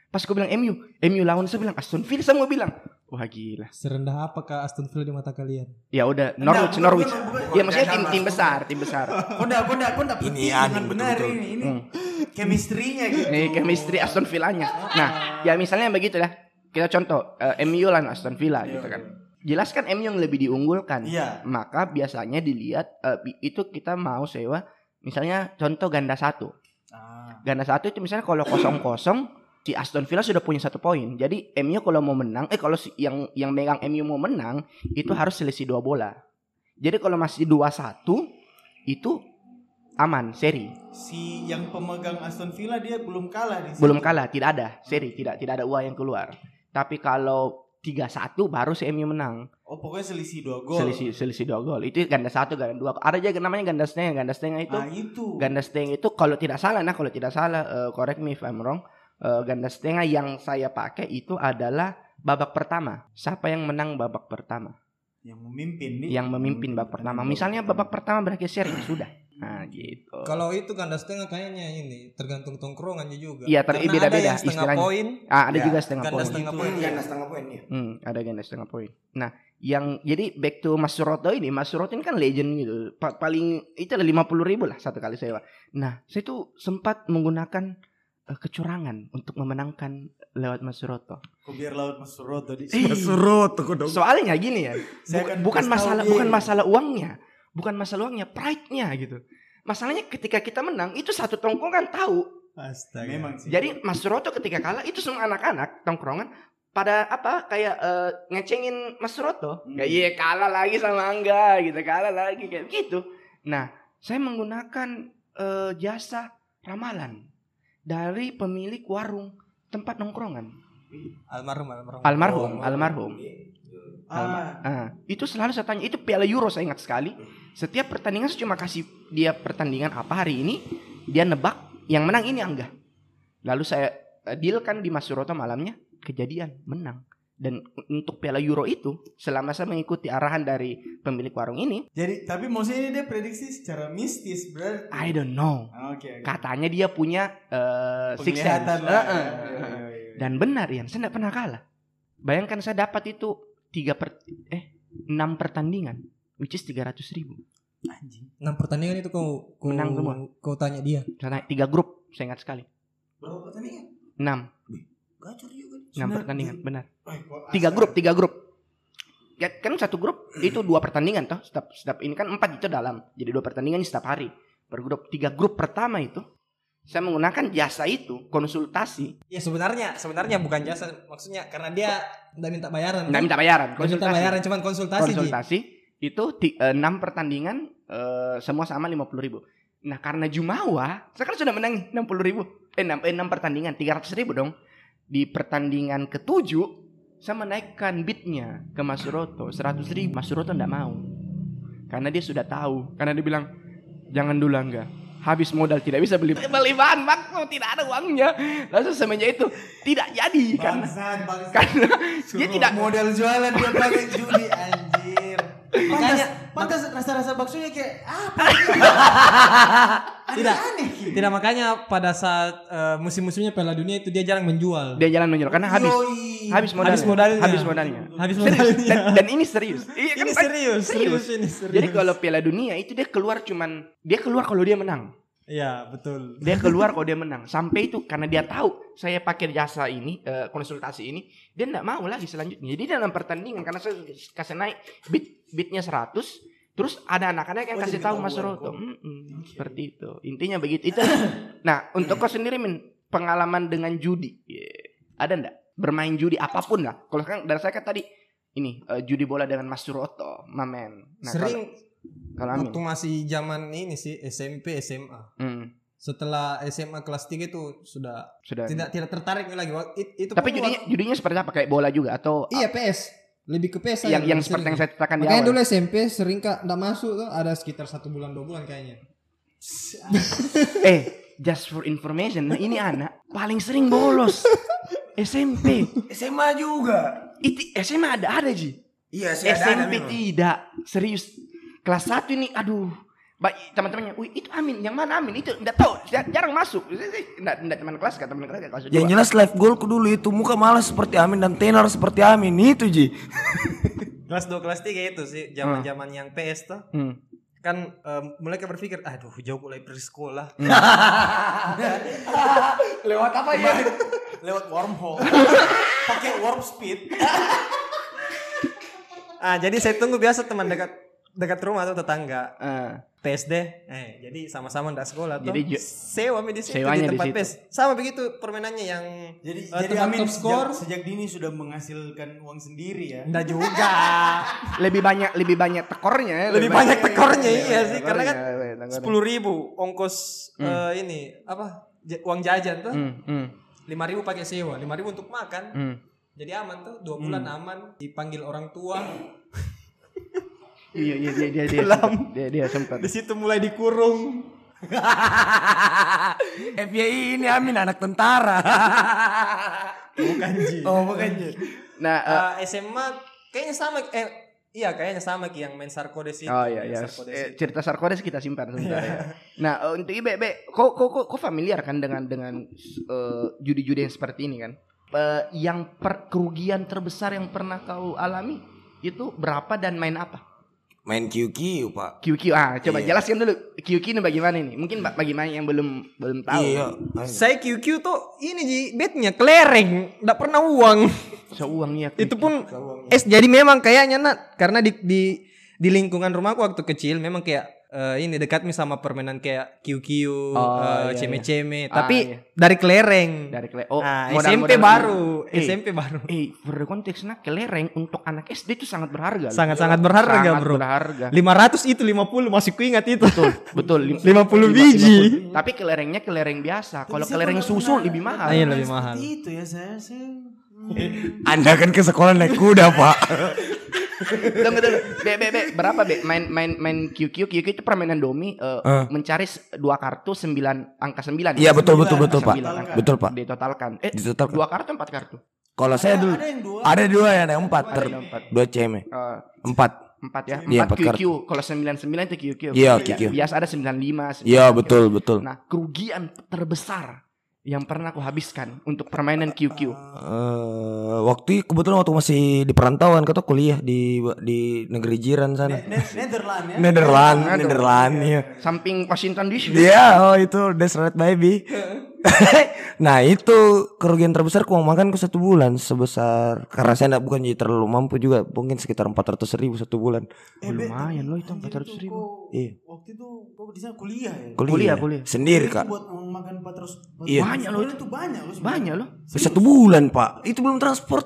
Pas gue bilang MU, MU lawan saya bilang Aston Villa semua bilang, wah gila. Serendah apakah Aston Villa di mata kalian? Ya udah, Norwich, bukan, Norwich. Iya maksudnya tim tim besar, tim besar. ndak kau ndak Ini aneh, benar ini ini Hmm. chemistry-nya gitu. Ini chemistry Aston Villanya. Nah, ya misalnya begitu ya. Kita contoh eh, MU lawan Aston Villa Iya, gitu kan. iya. Jelas kan MU yang lebih diunggulkan. Iya. Maka biasanya dilihat eh, bi- itu kita mau sewa misalnya contoh ganda satu. Ah. Ganda satu itu misalnya kalau kosong kosong si Aston Villa sudah punya satu poin. Jadi MU kalau mau menang, eh kalau yang yang megang MU mau menang itu harus selisih dua bola. Jadi kalau masih dua satu itu aman seri. Si yang pemegang Aston Villa dia belum kalah di situ. belum kalah tidak ada seri tidak tidak ada uang yang keluar tapi kalau 3-1 baru si MU menang. Oh pokoknya selisih dua gol. selisih selisih dua gol. Itu ganda satu ganda dua. Ada aja namanya ganda setengah ganda setengah itu. Ah itu. ganda setengah itu kalau tidak salah nah kalau tidak salah eh, correct me if I'm wrong eh, ganda setengah yang saya pakai itu adalah babak pertama. Siapa yang menang babak pertama? Yang memimpin nih. yang memimpin babak pertama. Misalnya babak pertama. berakhir seri sudah Nah, gitu. Kalau itu ganda setengah kayaknya ini tergantung tongkrongannya juga. Iya, Karena beda-beda ada setengah istilahnya. poin, Ah, ada Ya, juga setengah ganda poin. setengah poin. yang iya. ganda setengah poin ya. Hmm, ada ganda setengah poin. Nah, yang jadi back to Mas Suroto ini, Mas Suroto ini kan legend gitu. Pa- paling itu lah lima puluh ribu lah satu kali sewa. Nah, saya tuh sempat menggunakan eh, kecurangan untuk memenangkan lewat Mas Suroto. Kok biar laut Mas Suroto di Surut tuh dong. Soalnya gini ya, Saya bu- akan bukan masalah bukan masalah uangnya, bukan masalah uangnya, pride-nya gitu. Masalahnya ketika kita menang itu satu tongkrongan tahu. Astaga. Memang sih. Jadi Mas Suroto ketika kalah itu semua anak-anak tongkrongan pada apa kayak eh, ngecengin Mas Suroto. Hmm. Kayak iya kalah lagi sama Angga gitu, kalah lagi kayak gitu. Nah, saya menggunakan eh, jasa ramalan dari pemilik warung tempat nongkrongan. almarhum almarhum. Almarhum, almarhum. ah, Ah, itu selalu saya tanya, itu Piala Euro saya ingat sekali. Setiap pertandingan saya cuma kasih dia pertandingan apa hari ini, dia nebak yang menang ini Angga. Lalu saya eh, dealkan di Mas Suroto malamnya, kejadian menang. Dan untuk Piala Euro itu, selama saya mengikuti arahan dari pemilik warung ini, jadi tapi maksudnya ini dia prediksi secara mistis berarti. I don't know. Oke. oke. Katanya dia punya eh, six sense. Lah. Iya, iya. Dan benar Ian, saya tidak pernah kalah. Bayangkan saya dapat itu tiga per eh enam pertandingan, which is tiga ratus ribu. anjing. Enam pertandingan itu kau kau, Menang semua. kau tanya dia. Naik tiga grup, saya ingat sekali. Berapa pertandingan? Enam, Gacor juga. enam pertandingan, benar. Tiga asal- grup, tiga grup. Ya, kan satu grup itu dua pertandingan toh. Setiap, setiap ini kan empat itu dalam. Jadi dua pertandingan setiap hari per grup. Tiga grup pertama itu saya menggunakan jasa itu konsultasi, Ya sebenarnya sebenarnya bukan jasa maksudnya karena dia tidak minta bayaran. nggak kan? minta bayaran, Nggak minta konsultasi. bayaran cuman konsultasi. Ji. Itu ti- eh, enam pertandingan eh, semua sama lima puluh ribu. Nah karena Jumawa, saya kan sudah menang nih enam puluh ribu, eh enam, eh, enam pertandingan tiga ratus ribu dong. Di pertandingan ketujuh saya menaikkan bidnya ke Mas Suroto seratus ribu. Mas Suroto tidak mau karena dia sudah tahu. Karena dia bilang jangan dulu enggak. Habis modal tidak bisa beli beli bahan baku tidak ada uangnya. Lalu semenjak itu tidak jadi karena Bangsat, bangsat. karena dia tidak model jualan dia pakai judi pantas, pantas rasa-rasa baksonya kayak apa? Tidak. Aneh. Ki. Tidak makanya pada saat eh, musim-musimnya Piala Dunia itu dia jarang menjual. dia jalan menjual karena habis Yoi. habis modalnya. Habis modalnya. Habis modalnya. Habis Serius. modalnya. Dan, dan ini serius. Iya kan, ini Pak? serius, serius ini serius. Jadi kalau Piala Dunia itu dia keluar cuman dia keluar kalau dia menang. Iya, betul. Dia keluar kalau dia menang. Sampai itu karena dia tahu saya pakai jasa ini eh, konsultasi ini, dia tidak mau lagi selanjutnya. Jadi dalam pertandingan karena saya kasih naik bit bitnya 100 Terus ada anak-anak yang Oh, kasih tahu Mas. Roto. Mm-mm, seperti itu. Intinya begitu. Itu. nah, untuk kau sendiri Min, pengalaman dengan judi. Iya. Ada ndak? Bermain judi apa pun lah. Kalau kan dari saya kan tadi ini eh, judi bola dengan Mas Suroto, Mamen. Nah, Sering kalau, kalau Amin. waktu masih zaman ini sih SMP SMA. Hmm, Setelah SMA kelas 3 itu sudah sudah. tidak tidak tertarik lagi. It- itu Tapi judinya judinya seperti apa? Kayak bola juga atau Iya PS. Lebih ke PS yang yang seperti yang sering. saya ceritakan di Makanya awal. dulu SMP sering kak nggak masuk tuh ada sekitar satu bulan dua bulan kayaknya. Eh, just for information, nah ini anak paling sering bolos. SMP. SMA juga. Itu SMA ada ada Ji. Iya, sih ada ada SMP memang. tidak. Serius. Kelas 1 ini aduh. Baik teman-temannya, wih itu Amin, yang mana Amin? Itu enggak tahu, jar- jarang masuk. Enggak enggak teman kelas, kata teman kelas kelas Yang dua. jelas live goalku dulu itu muka malas seperti Amin dan tenor seperti Amin itu Ji. Kelas 2 kelas 3 itu sih zaman-zaman yang PS tuh. Hmm. Kan mulai ke berpikir, aduh jauh mulai pergi sekolah. Lewat apa ya? lewat wormhole. Pakai warp speed. Ah, jadi saya tunggu biasa teman dekat dekat rumah atau tetangga. Eh, TSD, eh jadi sama-sama ndak sekolah tuh. Jadi sewa di situ sewanya di di tempat situ. PES. Sama begitu permainannya yang Jadi Eh, jadi Amin top skor. sejak, sejak dini sudah menghasilkan uang sendiri ya. ndak juga. lebih banyak lebih banyak tekornya ya. Lebih banyak tekornya iya sih tekornya, karena kan iya, tekornya. sepuluh ribu ongkos eh, ini apa uang jajan tuh Hmm, hmm, lima ribu pakai sewa lima ribu untuk makan hmm. jadi aman tuh dua bulan aman dipanggil orang tua Iya iya dia dia dia Kelam. dia dia sempat. di situ mulai dikurung FYI ini Amin anak tentara. bukan ji oh, bukan Ji. Nah, eh, Eh, SMA kayaknya sama eh Iya kayaknya sama Ki yang main Sarkodes itu. Oh iya iya. Sarkodes Eh, cerita Sarkodes kita simpan sebentar ya. Nah, eh, untuk Ibe, Be, kok kok kok, kok familiar kan dengan dengan eh, judi-judi yang seperti ini kan? Eh, yang per, kerugian terbesar yang pernah kau alami itu berapa dan main apa? Main QQ pak. QQ ah coba Iya. jelaskan dulu QQ ini bagaimana ini mungkin ba- bagi mana yang belum belum tahu Iya. Saya QQ tuh ini Ji, betnya kelereng, enggak pernah uang. seuangnya itu pun es jadi memang kayaknya Nat karena di di di lingkungan rumahku waktu kecil memang kayak eh, ini dekat nih sama permainan kayak QQ, Oh, eh, iya, ceme-ceme, Ah, tapi iya. dari kelereng. dari kele oh nah, modal- SMP modal- baru, Eh, SMP baru. eh for the konteksnya kelereng untuk anak SD itu sangat berharga loh. Sangat-sangat berharga, Sangat Bro. berharga 500 itu 50 masih kuingat itu. betul betul lim- 50 lima- biji. 50. tapi kelerengnya kelereng biasa kalau kelereng susu lebih mahal Iya, pernah lebih seperti mahal. itu ya saya saya hmm. Anda kan ke sekolah naik kuda pak. tunggu tunggu be, be, be, berapa be? Main main main QQ QQ itu permainan domi eh, Eh. mencari dua kartu sembilan angka sembilan. Iya betul betul betul pak. Betul pak. ditotalkan. Eh Ditotalkan. dua kartu empat kartu? Kalau saya dulu ada dua. ada dua ya, ada empat. Ter dua ceme Eh, empat. empat ya? Iya, empat empat QQ kalau sembilan sembilan itu QQ Iya, QQ. biasa ada sembilan lima Iya betul betul. nah kerugian terbesar yang pernah aku habiskan untuk permainan QQ Eh, waktu kebetulan waktu masih di perantauan kata kuliah di di negeri jiran sana. Ne- Ne- Netherlands ya Nederland, Nederland ya. samping Washington DC Iya, oh itu that's right baby. nah itu kerugian terbesar uang makanku satu bulan sebesar karena saya enggak bukan jadi terlalu mampu juga mungkin sekitar empat ratus ribu satu bulan. Eh, lumayan loh itu anjir 400 ribu. kau- Iya. waktu itu kau di sana kuliah ya? Kuliah, kuliah. sendiri Itu kak. buat uang makan 400 Iya. Banyak loh itu. banyak loh sebenarnya. banyak loh. Satu bulan pak. Itu belum transport.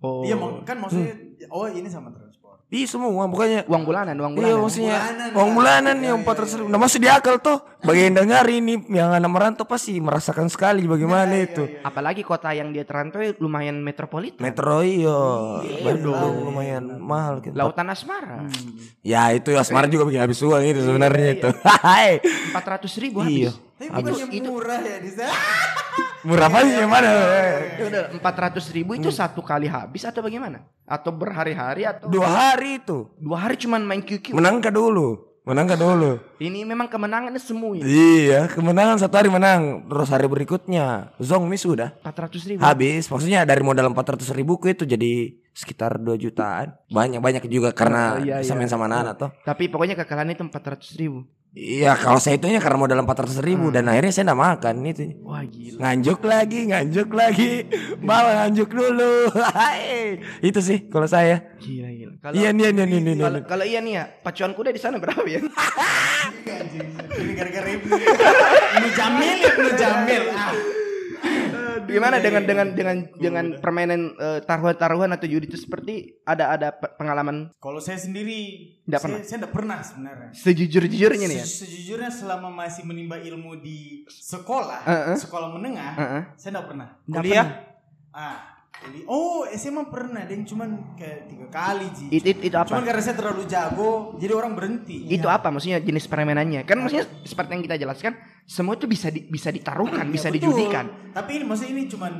Oh. Iya kan maksudnya oh ini sama transport iya semua bukannya uang bulanan uang Iya bulanan maksudnya Bulanan, uang ya. bulanan Iya, nih iya, empat ratus ribu. Nah masih di akal tuh. Bagi yang dengar ini yang anak merantau pasti merasakan sekali bagaimana Iya, itu. apalagi kota yang dia terantau lumayan metropolitan Metro iyo, Iya, Bandung lumayan mahal gitu. lautan asmara Ya itu Asmara juga bikin habis uang itu sebenarnya itu. Hai. empat ratus ribu Iya. habis tapi bukannya murah ya di sana Murah apa sih gimana? empat ratus ribu itu satu kali habis atau bagaimana atau berhari-hari atau Dua hari itu. dua hari cuman main QQ Menang ke dulu. Menang ke dulu. ini memang kemenangannya semua ini Iya, kemenangan satu hari menang. Terus hari berikutnya Zong sudah empat ratus ribu habis. Maksudnya dari modal empat ratus ribuku itu jadi sekitar 2 jutaan. Banyak banyak juga karena Oh, iya, bisa iya. main sama anak toh. tapi pokoknya kekalahan itu empat ratus ribu Iya, kalau saya itunya karena modal empat ratus ribu dan akhirnya saya enggak makan itu. wah gila Nganjuk lagi, nganjuk lagi, bawa nganjuk dulu. Itu sih kalau saya. gila gila kalau Iya, iya, iya, iya, iya, iya. kalau, iya nih ya pacuan kuda di sana berapa ya ini gara-gara ibu ini jamil ini jamil ah gimana dengan dengan dengan dengan permainan eh, taruhan-taruhan atau judi itu seperti ada ada pe- pengalaman kalau saya sendiri saya, pernah? saya enggak pernah sebenarnya sejujur-jujurnya nih ya Se- Sejujurnya selama masih menimba ilmu di sekolah, Heeh. sekolah menengah, Heeh. saya enggak pernah. Kuliah? Ah, oh SMA pernah, deng cuman kayak tiga kali ji. Itu, itu, itu apa? Cuman karena saya terlalu jago, jadi orang berhenti. Itu apa maksudnya jenis permainannya? Kan maksudnya seperti yang kita jelaskan, semua itu bisa di- bisa ditaruhkan, Ya, bisa betul. dijudikan. Tapi ini maksudnya ini cuman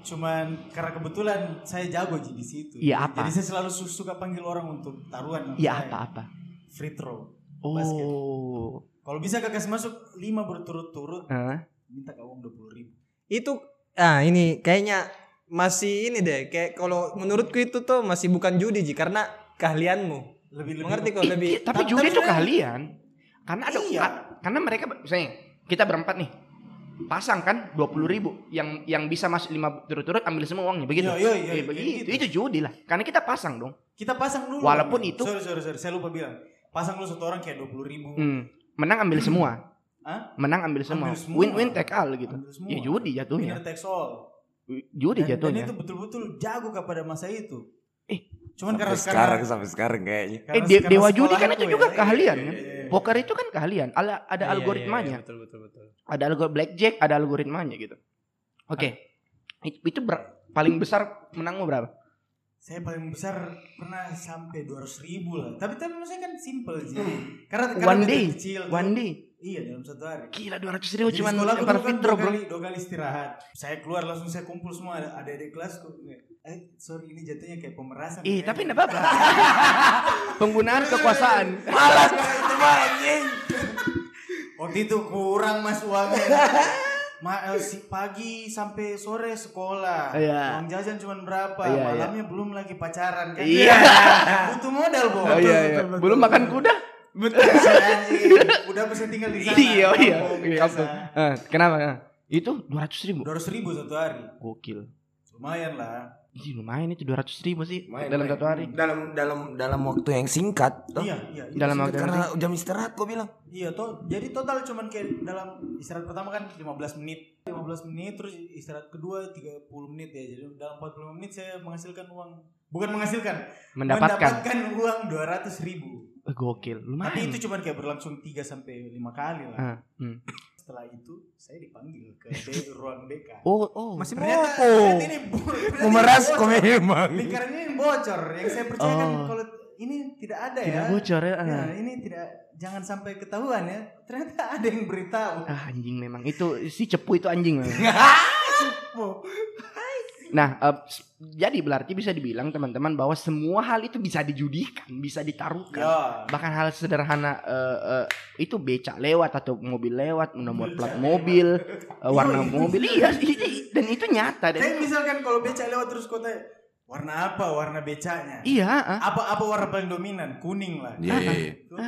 cuman karena kebetulan saya jago ji di situ. Iya, apa? Jadi saya selalu su- suka panggil orang untuk taruhan. sama Ya saya. apa-apa. Free throw. Basket. Oh. Kalau bisa kakak masuk lima berturut-turut, Hah? minta ke uang dua puluh ribu. Itu ah ini kayaknya masih ini deh kayak kalau menurutku itu tuh masih bukan judi Ji karena keahlianmu. Lebih lebih. Mengerti kok Ih, lebih iya, tapi judi itu keahlian. Karena ada Iya. ka- karena mereka misalnya kita berempat nih pasang kan dua puluh ribu yang yang bisa masuk lima turut-turut ambil semua uangnya begitu Iya, iya, iya, Eh, begitu gitu. itu judi lah karena kita pasang dong Kita pasang dulu. Walaupun itu- Sorry, sorry, sorry. Saya lupa bilang. Pasang dulu satu orang kayak dua puluh ribu. Hmm. menang ambil semua Hah? menang ambil semua, Ambil semua. win win take all gitu Ambil semua. ya judi jatuhnya Winner takes all. Judi Dan, dan jatuhnya itu betul-betul jago kepada masa itu. Eh, cuman karena Sampai sekarang karena, sampai sekarang kayaknya. eh karena- de- karena dewa judi kan itu ya. juga Iya, keahlian iya, kan iya, iya. poker itu kan keahlian ada ada Iya, iya, algoritmanya iya, betul betul betul. ada algoritma blackjack ada algoritmanya gitu oke It- itu ber- paling besar menangmu berapa Saya paling besar pernah sampai dua ribu lah. Tapi tapi maksudnya kan simple sih. Karena karena one day kecil. tuh. one day Iya dalam satu hari. Gila 200 ribu aku lempar kan dua bro. kali, dua kali istirahat. Saya keluar langsung saya kumpul semua ada adik-adik kelasku. Eh sorry ini jatuhnya kayak pemerasan. Ih tapi enggak apa-apa. Penggunaan kekuasaan. Malas itu mah anjing. Waktu itu kurang mas uangnya. Ma, eh, si pagi sampai sore sekolah. Iya. Uang jajan cuma berapa? Iya, iya. Malamnya belum lagi pacaran kan. Iya. Butuh modal, Bo. Oh iya iya. Belum makan kuda? Betul. Udah bisa tinggal di sana. Iya iya. Kampung, Iya? Eh, Kenapa? Eh, Itu 200 ribu. 200 ribu satu hari. Gokil. Lumayan lah. Ih, lumayan itu 200 ribu sih Lumayan, dalam lumayan. satu hari. Dalam dalam dalam waktu yang singkat. toh. Iya, iya. itu Dalam waktu- Karena jam istirahat gua bilang. Iya toh, jadi total cuman kayak dalam istirahat pertama kan 15 menit 15 menit terus istirahat kedua 30 menit ya Jadi dalam 45 menit saya menghasilkan uang Bukan menghasilkan Mendapatkan. uang 200 ribu Eh, Gokil. Lumayan. Tapi itu cuman kayak berlangsung 3 sampai 5 kali lah Ah, hmm. Setelah itu saya dipanggil ke B, ruang BK Oh, oh. Masih Ternyata, mopo. ternyata ini bo- ternyata Memeras ini kok bocor. memang. Lingkarannya ini bocor Yang saya percaya kan Oh. kalau ini tidak ada Tidak ya bocor ya. Ya, ah. ini tidak jangan sampai ketahuan ya. Ternyata ada yang beritahu. Ah, anjing memang itu si cepu itu anjing memang. Nah, eh, s- jadi berarti bisa dibilang teman-teman bahwa semua hal itu bisa dijudikan, bisa ditaruhkan. Ya. Bahkan hal sederhana eh, eh, itu becak lewat atau mobil lewat, nomor plat mobil, eh, warna mobil, iya, i- dan itu nyata Tapi dan misalkan kalau becak lewat terus kota warna apa warna becaknya? iya. ah. Apa apa warna paling dominan? Kuning lah. Iya, iya, iya. Tuh.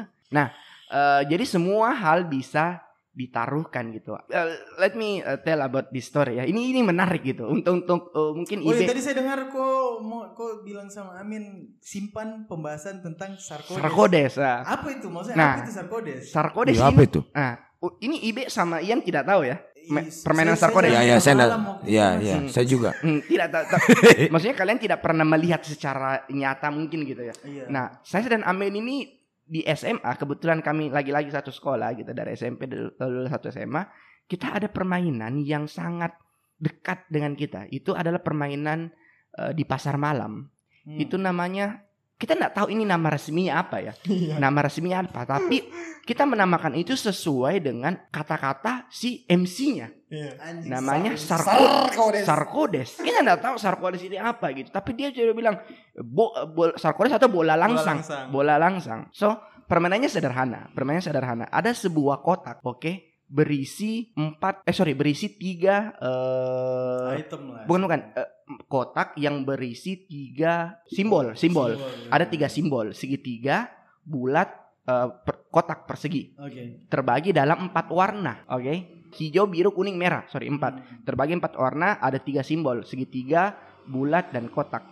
Eh, jadi semua hal bisa ditaruhkan gitu. Eh, let me eh, tell about this story ya. Ini ini menarik gitu. Untuk untuk eh, mungkin Oh iya ide tadi saya dengar kok mau kok bilang sama Amin simpan pembahasan tentang sarkodes. Sarkodes. ah. Apa itu maksudnya? Nah. apa itu sarkodes? Sarkodes Iya, ini. apa itu? Nah, uh, ini Ibe sama Ian tidak tahu ya. Me- Ih, permainan saya- sarkodes. Iya, saya iya, saya enggak. Iya, masih- iya, Hmm. saya juga. Hmm, tidak tahu. tahu. Maksudnya kalian tidak pernah melihat secara nyata mungkin gitu ya. Iya. Nah, saya dan Amin ini di SMA kebetulan kami lagi-lagi satu sekolah gitu dari SMP dulu dulu satu SMA. Kita ada permainan yang sangat dekat dengan kita. Itu adalah permainan eh, di pasar malam. Hmm. Itu namanya kita nggak tahu ini nama resminya apa ya. Nama resminya apa? Tapi kita menamakan itu sesuai dengan kata-kata si MC-nya. Anjing, Namanya sar- Sarko- Sarkodes. Kita nggak tahu Sarkodes ini apa gitu. Tapi dia juga bilang bo, bo- Sarkodes atau bola langsang. langsang. Bola langsang. So permainannya sederhana. Permainannya sederhana. Ada sebuah kotak, oke, berisi empat. Eh sorry, berisi tiga. eh item lah. bukan bukan eh, kotak yang berisi tiga simbol. Simbol. Ada tiga simbol. Segitiga, bulat, eh, per- kotak persegi. Oke. Terbagi dalam empat warna. Oke. Hijau, biru, kuning, merah. Sorry empat Hmm. terbagi empat warna ada tiga simbol segitiga bulat dan kotak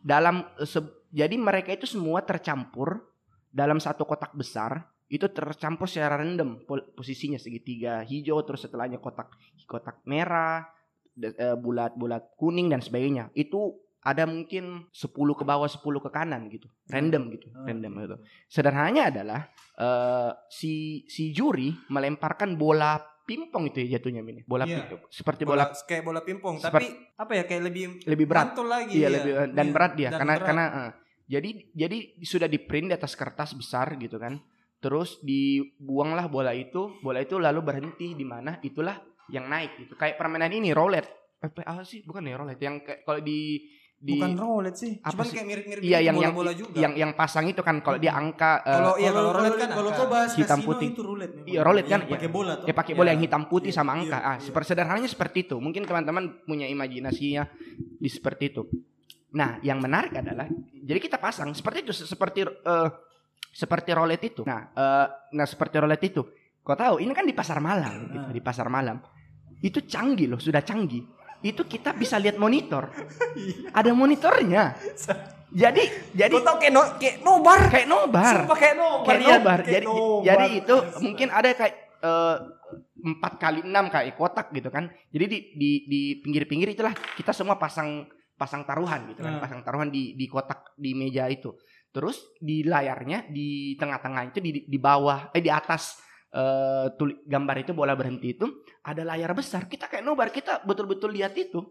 dalam se- jadi mereka itu semua tercampur dalam satu kotak besar itu tercampur secara random posisinya segitiga hijau terus setelahnya kotak kotak merah de- eh, bulat bulat kuning dan sebagainya itu ada mungkin 10 ke bawah 10 ke kanan gitu random gitu Oh. random gitu sederhananya adalah eh, si si juri melemparkan bola pingpong itu ya jatuhnya ini bola Iya. pingpong seperti bola, bola kayak bola pingpong Seperti- tapi apa ya kayak lebih lebih berat lagi Iya ya. lebih dan Iya, berat dia dan karena berat. karena eh, jadi jadi sudah di print di atas kertas besar gitu kan. Terus dibuanglah bola itu, bola itu lalu berhenti di mana itulah yang naik gitu. Kayak permainan ini roulette. Eh, apa sih? Bukan ya roulette yang kayak kalau di di bukan roulette sih Apa cuman sih? kayak mirip-mirip Iya gitu, yang yang bola-bola juga yang yang pasang itu kan kalau dia angka eh, Kalau- Iya, kalau roulette kan kalau kau bahas Hitam kasino putih. itu roulette. memang. Iya, roulette kan, iya. Pakai bola tuh. ya pakai bola Iya. yang hitam putih Iya, sama iya, angka. ah, iya. seperti sederhananya seperti itu. Mungkin teman-teman punya imajinasinya di seperti itu. Nah, yang menarik adalah jadi kita pasang seperti itu se- seperti eh, seperti roulette itu. Nah, eh, nah seperti roulette itu. Kau tahu, ini kan di pasar malam, gitu, Ah. di pasar malam. Itu canggih loh, sudah canggih. Itu kita bisa lihat monitor. Ada monitornya. Jadi jadi Kau tau kayak no, kayak nobar kayak nobar Sumpah kayak nobar kayak ya. nobar. Kayak Jadi nobar. jadi itu mungkin ada kayak eh, empat kali enam kayak kotak gitu kan. Jadi di di di pinggir-pinggir itulah kita semua pasang pasang taruhan gitu kan, Nah. pasang taruhan di di kotak di meja itu. Terus di layarnya di tengah-tengah itu di di bawah eh di atas eh tuli, gambar itu bola berhenti itu ada layar besar. Kita kayak nobar, kita betul-betul lihat itu.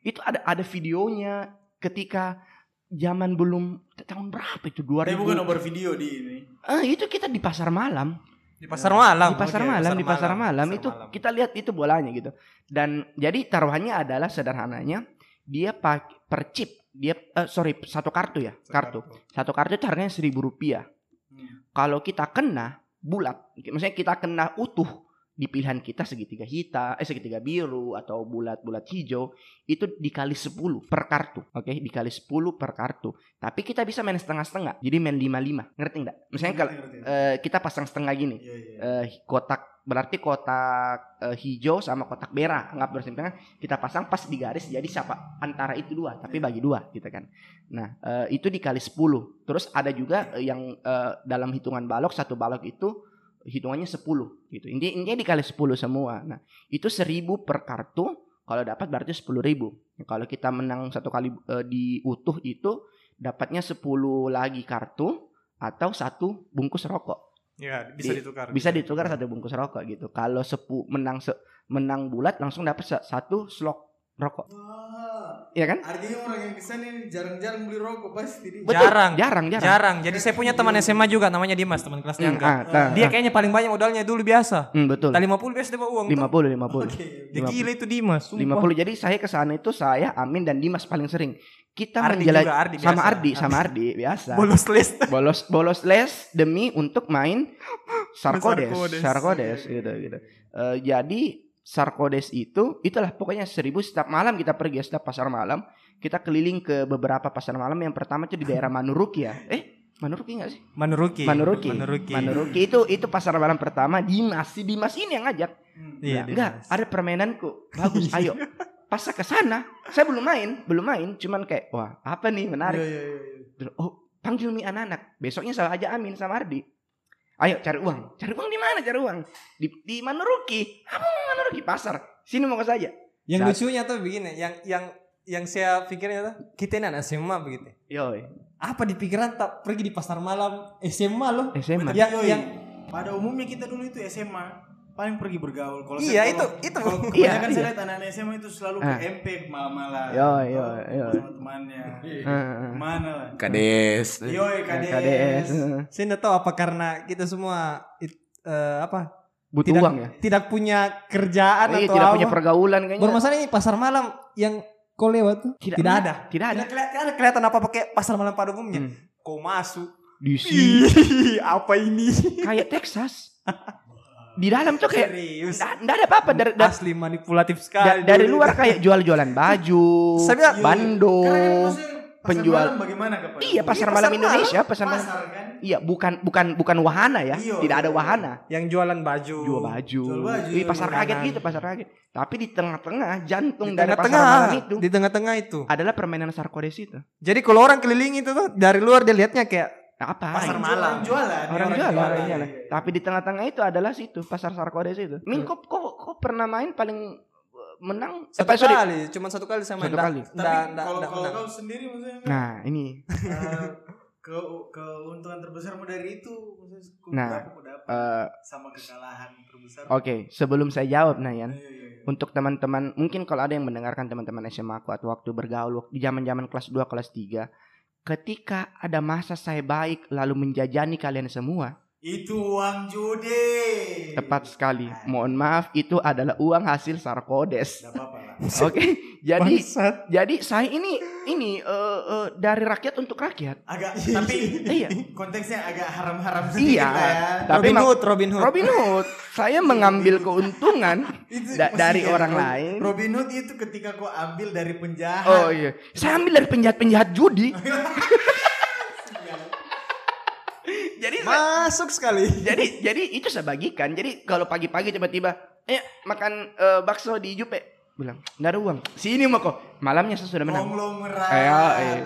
Itu ada ada videonya ketika zaman belum tahun berapa itu 2000 Tapi bukan nomor video di ini. Ah, itu kita di pasar malam. Di pasar malam. di pasar Oke, malam di pasar malam, pasar itu malam. kita lihat itu bolanya gitu dan jadi taruhannya adalah sederhananya dia pakai per chip dia eh, sorry satu kartu ya kartu. Satu kartu itu harganya seribu rupiah. Hmm. kalau kita kena bulat maksudnya kita kena utuh di pilihan kita segitiga hitam eh segitiga biru atau bulat-bulat hijau itu dikali 10 per kartu oke? Dikali 10 per kartu. Tapi kita bisa main setengah-setengah jadi main 55 ngerti nggak? Misalnya kalau eh, kita pasang setengah gini Iya, iya. eh, kotak berarti kotak eh, hijau sama kotak merah anggap bersimpangan kita pasang pas di garis jadi siapa? Antara itu dua tapi bagi dua gitu kan? Nah eh, itu dikali 10 terus ada juga yang eh, dalam hitungan balok satu balok itu hitungannya 10 gitu intinya, intinya dikali 10 semua nah itu 1000 per kartu kalau dapat berarti 10.000 ribu kalau kita menang satu kali eh, di utuh itu dapatnya 10 lagi kartu atau satu bungkus rokok Ya, bisa Di- ditukar. bisa ditukar satu bungkus rokok gitu. Kalau sepu menang se- menang bulat langsung dapat sa- satu slok rokok. Wah, Iya kan? artinya orang yang di sana ini jarang-jarang beli rokok pasti. dia. Betul. Jarang. Jarang, jarang. Jarang. Jadi saya punya teman SMA juga namanya Dimas, teman kelasnya Hmm, Angga. ah, nah, Dia ah. kayaknya paling banyak modalnya dulu biasa. Hmm, betul. Tali 50 biasa dia bawa uang. 50 50. Oke. Dia gila itu Dimas. sumpah. 50. Jadi saya ke sana itu saya Amin dan Dimas paling sering. Kita Ardi menjelajah juga, Ardi sama biasa. Ardi, sama Ardi biasa. Bolos list. bolos bolos les demi untuk main Sarkodes, Sarkodes. Sarkodes gitu gitu. Eh, jadi Sarkodes itu itulah pokoknya seribu setiap malam kita pergi setiap pasar malam kita keliling ke beberapa pasar malam yang pertama itu di daerah Manuruki ya. Eh Manuruki nggak sih? Manuruki. Manuruki. Manuruki. Manuruki itu itu pasar malam pertama Dimas si Dimas ini yang ngajak. Hmm. Iya, Nah, enggak, ada permainanku. Bagus, ayo. Pas saya ke sana, saya belum main, belum main, cuman kayak wah, apa nih menarik. Iya, iya. Terus, oh panggil mi anak-anak besoknya saya aja Amin sama Ardi ayo cari uang. Cari uang di mana? Cari uang. Di di Manuruki. Apa Manuruki? Pasar. Sini mau ke saja. Yang Saat- lucunya tuh begini, yang yang yang saya pikirnya tuh kita ini anak SMA begitu. yoi. Apa di pikiran tak pergi di pasar malam SMA loh? SMA Yang Yoi. yang Pada umumnya kita dulu itu SMA paling pergi bergaul. Kalau Iya, saya, kalau- itu- itu. Kalau Iya, kebanyakan iya. saya lihat anak-anak SMA itu selalu ke Ah. MP yoi, Atau yoi. Sama temannya. Heeh. Mana lah? Kades. Yoi KDS. KDS saya nggak tahu apa karena kita semua it- eh, apa butuh tidak uang ya tidak punya kerjaan iya atau tidak apa. punya pergaulan kayaknya Bermasalah ini pasar malam yang kau lewat tuh Tidak tidak, ada. tidak ada Tidak kelihatan, kelihatan apa pakai pasar malam pada umumnya. Hmm. Kau masuk. di sini apa ini? kayak Texas di dalam tuh kayak Serius. nggak nggak ada apa-apa dari dari, Asli manipulatif da- sekali. dari dulu luar kayak jual-jualan baju bilang, bando pasar penjual- malam bagaimana kepada iya pasar Iya, malam pasar Indonesia pasar malam pasar kan? Iya, bukan bukan bukan wahana ya. Iya, Tidak ada iya. wahana. yang jualan baju. Jual baju. Jual baju, Ih, pasar jualan. kaget gitu, pasar kaget. Tapi di tengah-tengah jantung Di dari pasar tengah-tengah. malam itu Di tengah-tengah itu. adalah permainan Sarkodes itu. Jadi kalau orang keliling itu tuh dari luar dia lihatnya kayak apa? Pasar Ini? malam. Orang jualan. Orang jualan, orang jualan. Iya, iya. Tapi di tengah-tengah itu adalah situ pasar Sarkodes itu. Min, kok, kok, kok pernah main paling uh, menang? Eh, satu sorry. kali, cuma satu kali saya main. Satu Nggak- kali. Tapi kalau nggak kalau kau sendiri maksudnya Nah, ini. eh, ke keuntungan terbesarmu dari itu maksudnya Nah, berapa ku dapat eh, sama kekalahan terbesar. Oke, sebelum saya jawab Nayan, Iya, iya, iya. untuk teman-teman mungkin kalau ada yang mendengarkan teman-teman SMA aku atau waktu bergaul di zaman-zaman kelas 2 kelas 3 ketika ada masa saya baik lalu menjajani kalian semua Itu uang judi. tepat sekali mohon maaf itu adalah uang hasil Sarkodes Tidak apa-apa lah. oke jadi Bangsat. jadi saya ini ini eh, eh, dari rakyat untuk rakyat Agak tapi iya konteksnya agak haram-haram sedikit iya lah ya. tapi Robin Hood, Robin Hood. Robin Hood saya mengambil keuntungan Itu da- dari maksudnya orang lain Robin Hood itu ketika kau ambil dari penjahat. oh iya saya ambil dari penjahat-penjahat judi jadi Masuk sekali. jadi jadi itu saya bagikan jadi kalau pagi-pagi tiba-tiba eh makan eh, bakso di Jupe bilang nggak ada uang sini mau kok malamnya saya sudah menang Konglomerat.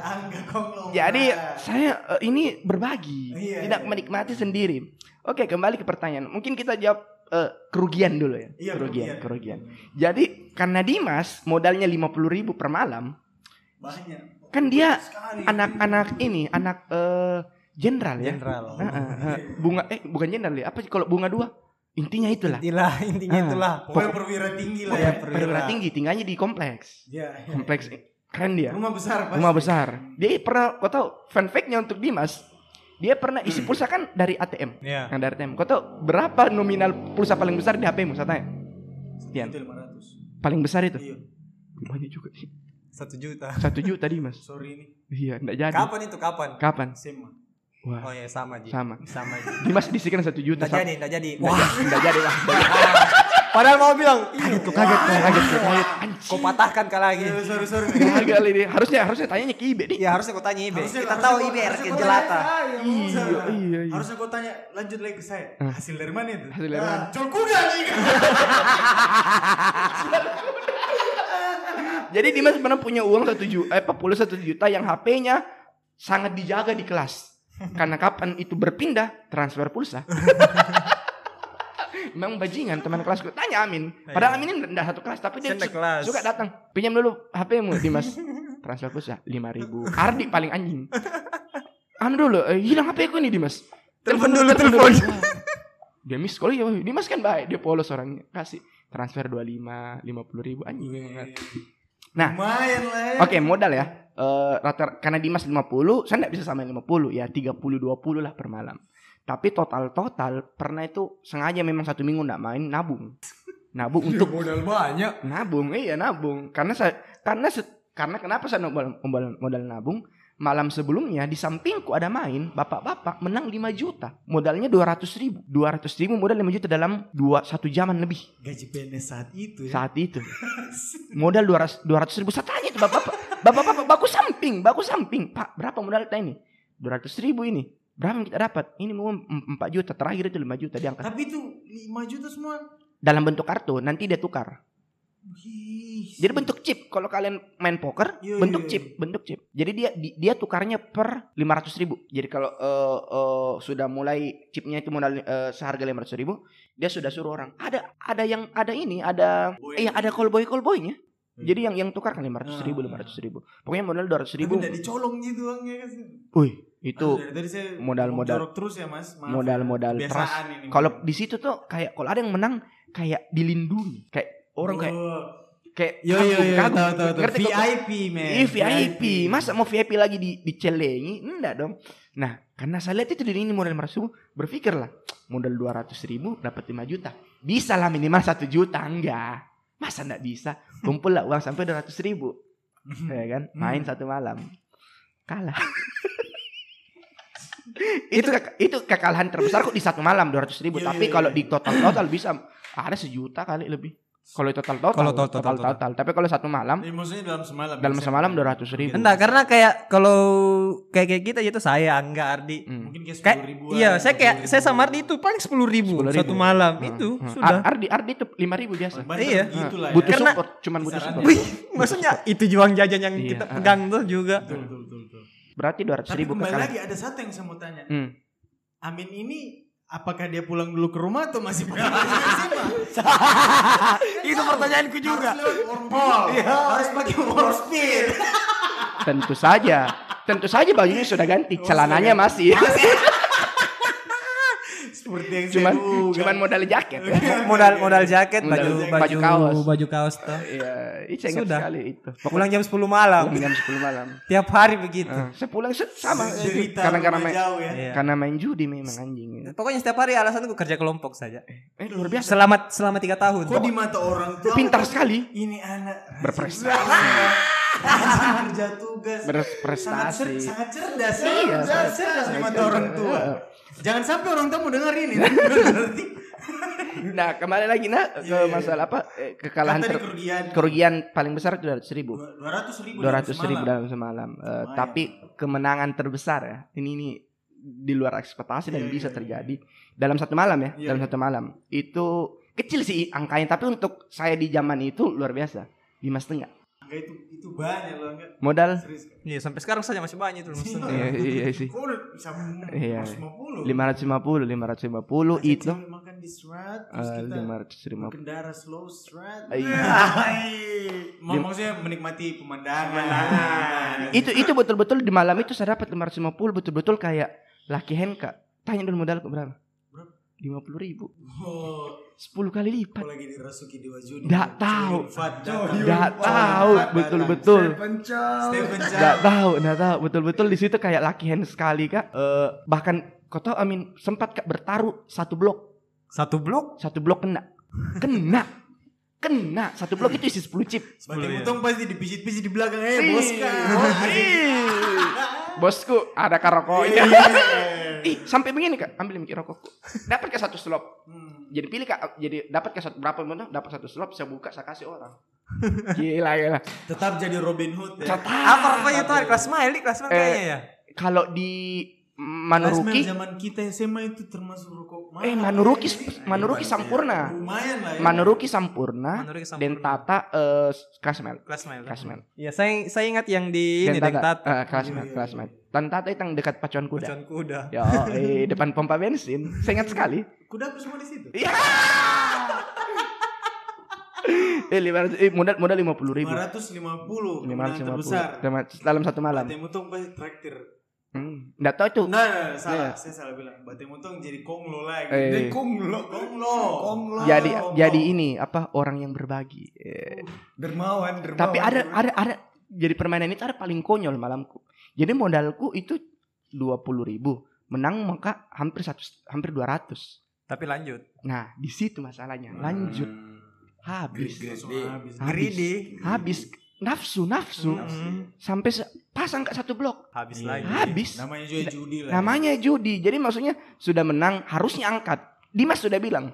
Angga konglomerat. jadi saya eh, ini berbagi Iya, tidak iya. menikmati sendiri oke kembali ke pertanyaan mungkin kita jawab eh, kerugian dulu ya Iya, kerugian kerugian. kerugian jadi karena Dimas modalnya 50.000 ribu per malam banyak. kan dia anak-anak ini anak eh, jenderal ya Jenderal. Ah, ah, ah. bunga eh bukan jenderal ya apa sih kalau bunga dua intinya itulah Itulah intinya Ah. itulah. Pokoknya perwira tinggi lah ya. perwira tinggi tinggalnya di kompleks Iya, iya. kompleks keren dia Rumah besar pasti. rumah besar dia pernah kau tahu fun fact-nya untuk Dimas Dia pernah isi pulsa kan dari ATM. Iya. Yang dari ATM. Kau tahu berapa nominal pulsa paling besar di HP-mu? Saya tanya. 500. Paling besar itu. Iya. Banyak juga sih. Satu juta. Satu juta Dimas. Sorry ini. Iya, enggak jadi. Kapan itu kapan? Kapan? SMA. Wah, Oh ya sama Ji. sama. Sama Ji. Dimas disikan satu juta. Nggak jadi, nggak jadi. Wah, enggak jadi lah. padahal mau bilang, Kaget kok, kaget kaget kok, kaget. kau patahkan kah lagi? Sorry sorry. Gagal ini. Harusnya harusnya tanyanya ke Ibe nih. Ya harusnya kau tanya Ibe. Harusnya- Kita tahu Ibe harusnya RK jelata. saya, Iya, Musa. iya, iya. Harusnya kau tanya lanjut lagi ke saya. Hasil dari mana itu? Hasil dari mana? Ah, Jual kuda nih. Jadi Dimas pernah punya uang satu juta, eh 41 juta yang HP-nya sangat dijaga di kelas. Karena kapan itu berpindah transfer pulsa. Memang bajingan teman kelasku. Tanya Amin. Padahal Amin ini enggak satu kelas tapi dia kelas. suka datang. Pinjam dulu HP-mu Dimas. Transfer pulsa 5000. Ardi paling anjing. Anu dulu, eh, hilang HP ku ini Dimas. Telepon dulu, telepon. Dia miss call ya, Dimas kan baik, dia polos orangnya. Kasih transfer 25, 50 ribu anjing memang. Nah, Lumayan lah ya. Oke modal ya. Eh rata karena Dimas 50, saya nggak bisa samain 50 ya 30 20 lah per malam. Tapi total total pernah itu sengaja memang satu minggu nggak main nabung. Nabung untuk modal banyak. nabung iya nabung karena saya karena karena kenapa saya modal, modal, modal nabung malam sebelumnya di sampingku ada main bapak-bapak menang 5 juta. Modalnya 200 ribu. 200 ribu modal 5 juta dalam dua satu jaman lebih. Gaji PNS saat itu ya. saat itu. Modal 200 200 ribu. Saya tanya itu bapak bapak bapak baku samping baku samping. Pak berapa modal kita ini? 200 ribu ini. Berapa yang kita dapat? Ini mau 4 juta. Terakhir itu 5 juta diangkat. Tapi itu 5 juta semua. dalam bentuk kartu. Nanti dia tukar Jadi bentuk chip kalau kalian main poker Iya, bentuk iya, chip bentuk chip jadi dia di- dia tukarnya per 500 ribu jadi kalau eh, eh, sudah mulai chipnya itu modal eh, seharga 500 ribu dia sudah suruh orang ada ada yang ada ini ada Boy. iya ada callboy callboynya Hmm. jadi yang yang tukar kan 500 ribu Ah. 500 ribu pokoknya modal 200 Tapi ribu enggak dicolong gitu uangnya kan. Wih, itu modal-modal- terus ya Mas. Modal-modal trust. Kalau di situ tuh kayak kalau ada yang menang kayak dilindungi, kayak orang kayak Oh. kayak Yo yo yo, tahu tahu tahu. VIP man. Iya VIP. Masa mau VIP lagi di dicelengi? Enggak dong. Nah, karena saya lihat itu di ini modal 500 ribu, berpikirlah modal 200 ribu dapat 5 juta. Bisa lah minimal 1 juta enggak. Masa enggak bisa? Kumpul lah uang sampai 200 ribu. ya kan? Main satu malam. Kalah. itu itu kekalahan terbesar kok di satu malam 200 ribu. Iya, Tapi iya, kalau iya. di total total bisa ada sejuta kali lebih. Kalau total total, Kalau total, total, total. total. Tapi kalau satu malam Ini maksudnya dalam semalam. dalam biasanya. semalam 200 ribu. Enggak, karena kayak kalau kayak kayak kita itu saya Angga Ardi. Hmm. Mungkin kayak Kayak 10 ribu. iya, saya kayak saya sama Ardi itu paling sepuluh ribu, 10.000. satu malam Hmm, itu hmm. sudah. Ar- Ardi Ardi itu 5000 biasa. Iya. Gitu lah butuh ya. Karena- support, cuman butuh support. Wih, maksudnya itu juang jajan yang Iya, kita pegang tuh juga. Betul betul betul. betul. Berarti 200 Tapi ribu kembali kekalahan. lagi ada satu yang saya mau tanya. Hmm. Amin ini apakah dia pulang dulu ke rumah atau masih pulang? Itu pertanyaanku juga. Harus lewat wormhole. Harus pakai warp speed. Tentu saja. Tentu saja bajunya sudah ganti, celananya masih. Seperti yang cuman saya duga. cuman modal jaket. Modal modal jaket, Modal baju jaket. baju Baju kaos. baju kaos tuh. Iya, itu ingat Sudah. sekali itu. Pulang jam 10 malam. Pulang jam 10 malam. Tiap hari begitu. Eh, saya pulang se- sama Cerita karena karena main jauh ya. Iya. karena main judi memang anjing. Pokoknya setiap hari alasanku kerja kelompok saja. Eh luar biasa. Selama selama tiga tahun. Kok di mata orang tua Pintar sekali. Ini anak Berprestasi. kerja tugas. Sangat, Berprestasi. cer- sangat cerdas. Iya, sangat sangat cerdas di mata cerdas. orang tua. Iya. Jangan sampai orang tua mau dengar ini. Nah, kembali lagi nah ke Iya, iya. masalah apa? Eh, kekalahan di ter- kerugian. kerugian paling besar itu 200 ribu. 200 ribu. 200 ribu dalam semalam. Lumayan. tapi kemenangan terbesar ya. Ini ini di luar ekspektasi dan Iya, bisa iya, terjadi dalam satu malam ya. Iya, dalam iya. satu malam. Itu kecil sih angkanya, tapi untuk saya di zaman itu luar biasa. Lima setengah. Enggak itu itu banyak loh enggak. Modal. Iya, sampai sekarang saja masih banyak itu maksudnya. iya, iya sih. Kok udah bisa Iya. 150? 550, 550 Ajak itu makan di Strat terus eh, kita 550. berkendara slow Strat. Iya. Mau maksudnya menikmati pemandangan. Itu itu betul-betul di malam itu saya dapat 550 betul-betul kayak Lucky Henka. Tanya dulu modal berapa? Lima puluh ribu. Oh, sepuluh kali lipat. Kalau lagi dirasuki di Wajudi. Nggak tahu. Nggak tahu. betul betul. Chow. tahu nggak tahu. Betul betul. Di situ kayak lucky hand sekali kak. Eh, bahkan kau tahu Amin sempat kak bertaruh satu blok. Satu blok? satu blok kena. Kena. Kena. Satu blok itu isi 10 chip. Bati ya. Mutong pasti dipijit-pijit di belakang. Eh, bos kan. Bosku ada rokoknya ih sampai begini kak ambil mikir rokokku dapat ke satu slop Hmm. jadi pilih kak jadi dapat ke satu berapa menit dapat satu slop saya buka saya kasih orang. Gila gila. Tetap jadi Robin Hood ya. Apa rokoknya tuh kelas smile kelas smile Eh, kayaknya ya. kalau di Manuruki zaman kita SMA itu termasuk rokok mahal. eh Manuruki Manuruki Sampurna Lumayan lah ya. Manuruki Sampurna Manuruki Sampurna. Dentata eh Klasmel Kelas smile. Klasmel Ya saya saya ingat yang di ini Dentata Dentata. eh, Klasmel Klasmel Dentata itu yang dekat pacuan kuda Pacuan kuda. Ya, eh, depan pompa bensin. Saya ingat sekali. Kuda apa semua di situ? Iya. eh, lima ratus, eh, modal modal lima puluh ribu. 550 Lima ratus kemenangan lima terbesar. puluh. Dalam satu malam. Mutong pasti traktir. Hmm. Nggak tahu itu. Nah, salah. Iya. Saya salah bilang. Bate Mutong jadi konglo lagi. Eh. Eh, konglo. Konglo. Konglo. Jadi jadi ini apa orang yang berbagi. Eh, dermawan, dermawan. tapi ada ada ada jadi permainan itu ada paling konyol malamku. Jadi modalku itu dua puluh ribu. Menang maka hampir satu hampir dua ratus. Tapi lanjut. Nah di situ masalahnya. Lanjut Hmm. habis habis. Habis. Habis nafsu nafsu Mm-mm. sampai se- pasang ke satu blok Habis Iya. lagi. habis Namanya juga judi lah. namanya judi jadi maksudnya sudah menang harusnya angkat Dimas sudah bilang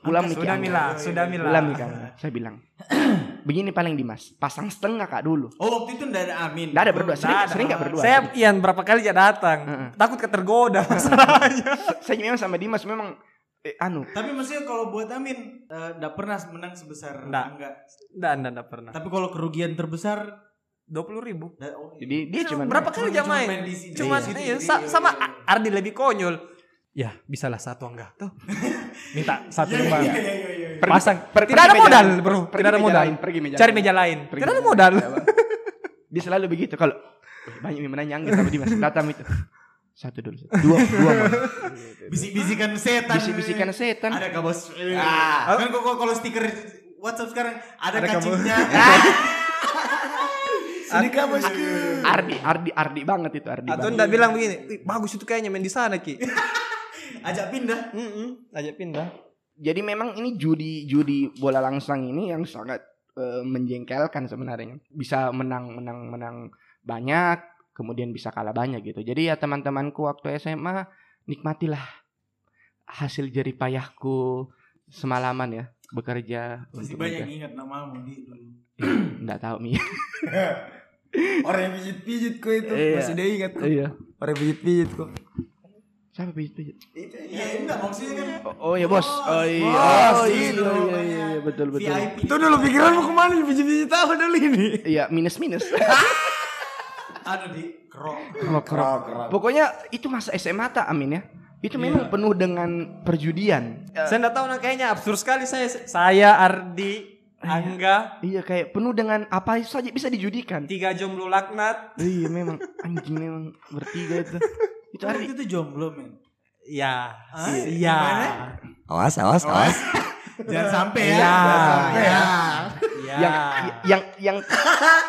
pulang Miki Sudah. Mila, sudah Mila. pulang Miki angkat. saya bilang begini paling Dimas pasang setengah kak dulu Oh, waktu itu enggak ada Amin. Nggak ada berdua sering Nggak sering nggak berdua Saya Ian berapa kali ya datang. Heeh. Takut ketergoda masalahnya. saya memang sama Dimas memang eh, anu Tapi maksudnya kalau buat Amin eh, enggak pernah menang sebesar Nggak. enggak. Enggak, enggak, enggak pernah. Tapi kalau kerugian terbesar Dua puluh ribu. da- oh, iya. jadi dia cuma berapa kali dia cuma main? main di sini. Cuma Iya. iya, Iya, sa- iya, sama iya, iya. Ardi lebih konyol. Ya, bisalah satu enggak. Tuh. Minta satu Iya, bang. iya, iya, iya, iya. Pergi- Pasang. per- Tidak ada modal, lain. Bro. Pergi Tidak ada meja modal. lain, pergi meja Cari lain. meja lain. Pergi Tidak ada modal. lain. dia selalu begitu kalau "Wih, banyak yang menanya Angga sama Dimas datang itu satu dulu satu. dua dua. Bisik-bisikan setan. Bisi-bisikan setan. Ada kah bos? Ah. Kan kalau stiker WhatsApp sekarang ada, Ada kacingnya. Sini kah bosku? Ardi, Ardi, Ardi banget itu Ardi. Atau enggak bilang begini, "Ih, bagus itu kayaknya main di sana, Ki." Ajak pindah. Heeh, ajak pindah. Jadi memang ini judi judi bola langsung ini yang sangat eh, menjengkelkan sebenarnya. Bisa menang menang menang banyak, kemudian bisa kalah banyak gitu. Jadi ya teman-temanku waktu SMA nikmatilah hasil jerih payahku semalaman ya bekerja Masih untuk banyak ingat namamu di dulu. Nggak tahu mi. Orang yang pijit-pijit kok itu Iya. masih dia ingat kok. iya. Orang yang pijit-pijit kok. Siapa pijit pijit? Iya, enggak maksudnya kan Oh, oh iya bos. Oh iya. Bos, Oh iya, itu iya, iya, iya, betul betul. VIP. Itu dulu pikiranmu ke mana nih pijit-pijit apa dulu ini? Iya minus minus. Ada di kerok. Kerok, Pokoknya itu masa SMA tak Amin ya. Itu memang penuh dengan perjudian. Saya enggak tahu nah kayaknya absurd sekali saya saya Ardi Angga Iya kayak penuh dengan apa saja bisa dijudikan. tiga jomblo laknat. Iya memang anjing memang bertiga itu. Itu Itu Ardi. itu jomblo men. Ya. Hah? Iya. Awas, awas, awas. Jangan sampai ya. Iya. Jangan sampai ya. Ya. Yang yang yang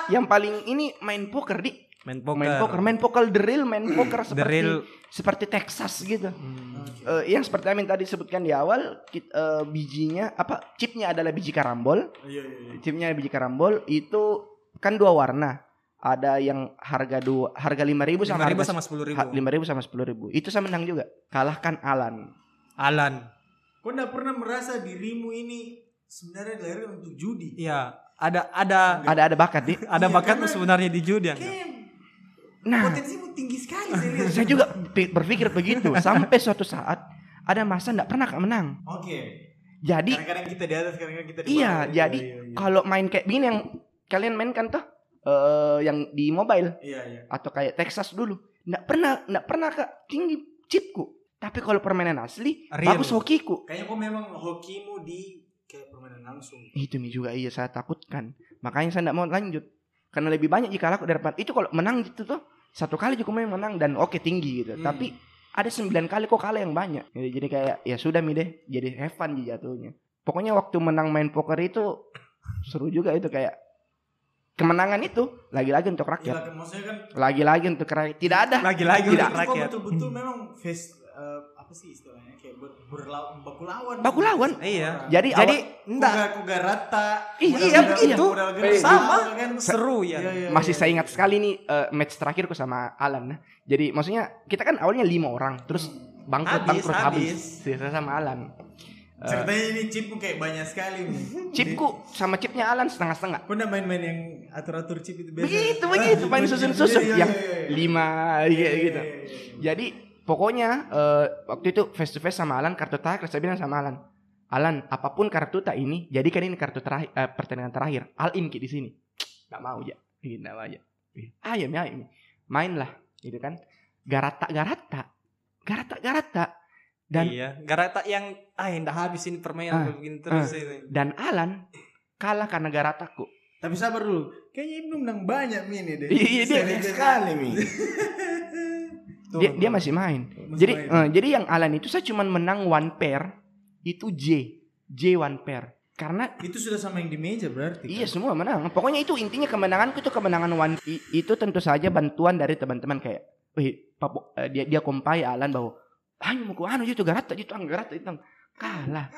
yang paling ini main poker di main poker. main poker main poker the real main poker The seperti real. seperti Texas gitu. Hmm. Eh, yang seperti Amin tadi sebutkan di awal kit- eh, bijinya apa chipnya adalah biji karambol Iya iya iya. chipnya biji karambol itu kan dua warna ada yang harga dua harga lima ribu sama Lima ribu sama sepuluh ribu. lima ribu sama sepuluh ribu itu saya menang juga kalahkan Alan Alan. Kau enggak pernah merasa dirimu ini sebenarnya dilahirkan untuk judi? Iya. Ada ada ada ada bakat di ada Iya, bakatmu karena- sebenarnya di judi. Kayak nah potensimu tinggi sekali saya lihat. saya juga pi- berpikir begitu sampai suatu saat ada masa nggak pernah menang Oke. jadi Kadang-kadang kita di atas, kadang-kadang kita di Iya, bawah. jadi kalau main kayak gini yang kalian mainkan tuh eh yang di mobile Iya iya. atau kayak Texas dulu nggak pernah nggak pernah kak tinggi chipku tapi kalau permainan asli Real. bagus hokiku Kayaknya kau memang hokimu di kayak permainan langsung. itu juga iya saya takutkan makanya saya nggak mau lanjut karena lebih banyak jika aku daripada itu kalau menang gitu tuh satu kali cukup main menang dan oke tinggi gitu Hmm. tapi ada sembilan kali kok kalah yang banyak. Jadi, jadi kayak ya sudah mi deh, jadi have fun jatuhnya. Pokoknya waktu menang main poker itu seru juga itu kayak kemenangan itu lagi-lagi untuk rakyat, maksudnya kan lagi-lagi untuk rakyat. Tidak ada. Lagi-lagi Tidak. untuk rakyat. betul-betul memang face eh, apa sih istilahnya kayak ber, berlawan baku lawan. Baku lawan. Iya. Jadi Jadi enggak Kuga, kuga rata. Iya, iya. gede, sama kan. seru ya. Iya, iya, masih iya, saya iya. ingat sekali nih eh, match terakhirku sama Alan. Jadi maksudnya kita kan awalnya lima orang, terus bangkrut Habis, bangkrut habis, habis. Sama Alan. Eh, Ceritanya ini chipku kayak banyak sekali nih. chipku sama chipnya Alan setengah-setengah. Kau udah main-main yang atur-atur chip itu biasa? Begitu begitu main susun-susun yang lima gitu. Jadi pokoknya eh, waktu itu face to face sama Alan kartu terakhir saya bilang sama Alan, Alan apa pun kartu tak ini, jadikan ini kartu terakhir eh, pertandingan terakhir. All in di sini. Gak mau ya, gitu mau aja. Ayo mi. Main lah, gitu kan. Garata garata, garata garata. Dan iya, garata yang ah enggak habis ini permainan Ah, begini terus ini. dan Alan kalah karena garataku. Tapi sabar dulu. Kayaknya Ibnu menang banyak mini deh. Iya, dia- sekali mi. Dia, dia masih main. Masih jadi main. eh, jadi yang Alan itu saya cuman menang one pair itu J. J one pair. Karena Itu sudah sama yang di meja berarti. iya kan? semua menang. Pokoknya itu intinya kemenanganku itu kemenangan one i- itu tentu saja bantuan dari teman-teman kayak Wih, papo, eh, dia dia kompai Alan bahwa hanya mau ke anu itu garata itu anggarat itu kalah.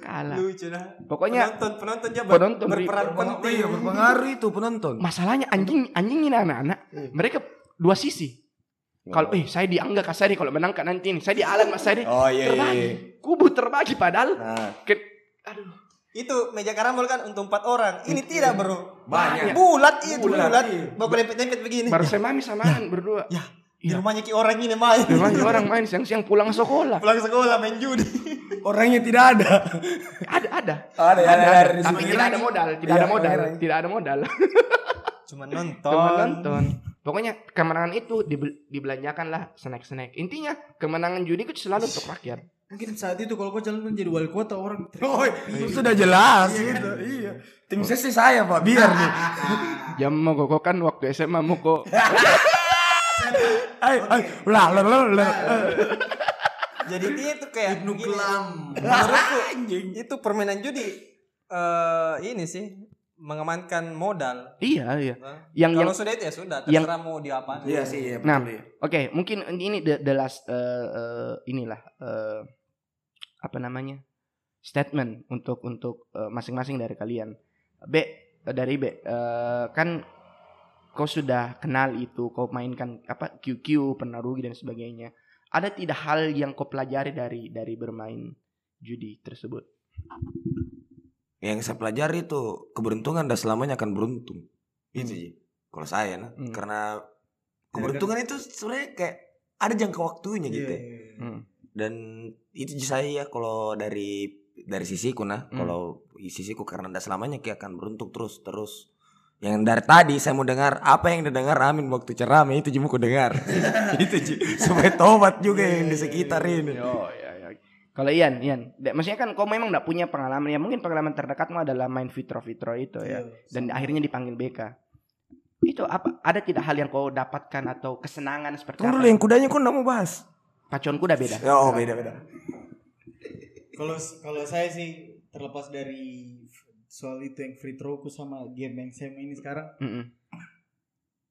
Kalah. Lucu dah. Pokoknya penonton penonton aja penonton berperan penting. Iya berpengaruh itu penonton. masalahnya anjing anjing ini anak-anak mereka dua sisi. Kalau eh saya di Angga Kasari kalau menang kan nanti ini. Saya di Alan Mas Sari. Oh iya iya. terbagi. iya. Kubu terbagi padahal Nah, ke- aduh Itu meja karambol kan untuk empat orang. Ini tidak bro. banyak. Bulat itu Bulat, bulat. iya. Baku lempet-lempet begini. baru saya mami sama Alan berdua. Ya, di Iya. rumahnya ki orang ini main. Memang orang main siang-siang pulang sekolah. Pulang sekolah main judi. Orangnya tidak ada. Ada ada. Ada ada ada. ada. Tapi tidak ada modal, tidak Iya, ada modal, tidak ada modal. Cuma nonton. Cuma nonton. Pokoknya kemenangan itu dibel- dibelanjakan lah snack-snack. Intinya kemenangan judi itu selalu untuk rakyat. Mungkin saat itu kalau kau calon jadi wali kota orang Oh, itu sudah jelas itu. Iya. Tim ses sih saya Pak, biar nih. Jam mau kok kan waktu SMA mau kok. Ayo, ayo. Lah, lah, lah, lah. Jadi itu kayak Ibnu. Kelam. Menurutku itu permainan judi eh ini sih mengamankan modal. Iya, iya. Nah, Yang yang Kalau sudah itu ya sudah, yang- terserah mau diapain. Iya sih, iya. Nah, betul, iya. Oke, mungkin ini the, the last eh, eh, inilah eh, apa namanya statement untuk untuk eh, masing-masing dari kalian. B eh, dari B eh, kan kau sudah kenal itu, kau mainkan apa QQ, pernah rugi dan sebagainya. Ada tidak hal yang kau pelajari dari dari bermain judi tersebut? Yang saya pelajari itu keberuntungan dan selamanya akan beruntung. Itu sih. Kalau saya nah, Hmm. karena keberuntungan itu sebenarnya kayak ada jangka waktunya gitu. Iya, ya. iya, iya. Hmm. Dan itu saya ya kalau dari dari sisiku nah, Hmm. kalau di sisiku karena tidak selamanya kayak akan beruntung terus terus. Yang dari tadi saya mau dengar apa yang didengar Amin waktu ceramah itu cuma ku dengar. itu supaya tobat juga yang di sekitar ini. Oh ya ya. Kalau Ian, Ian, maksudnya kan kau memang nggak punya pengalaman ya mungkin pengalaman terdekatmu adalah main fitro fitro itu ya. Iya, dan sama. akhirnya dipanggil BK. Itu apa? Ada tidak hal yang kau dapatkan atau kesenangan seperti Tunggu apa? dulu yang kudanya kok nggak mau bahas. Pacuan kuda beda. Oh beda beda. Kalau kalau saya sih terlepas dari soal itu yang free throwku sama game yang saya main ini sekarang, Mm-mm.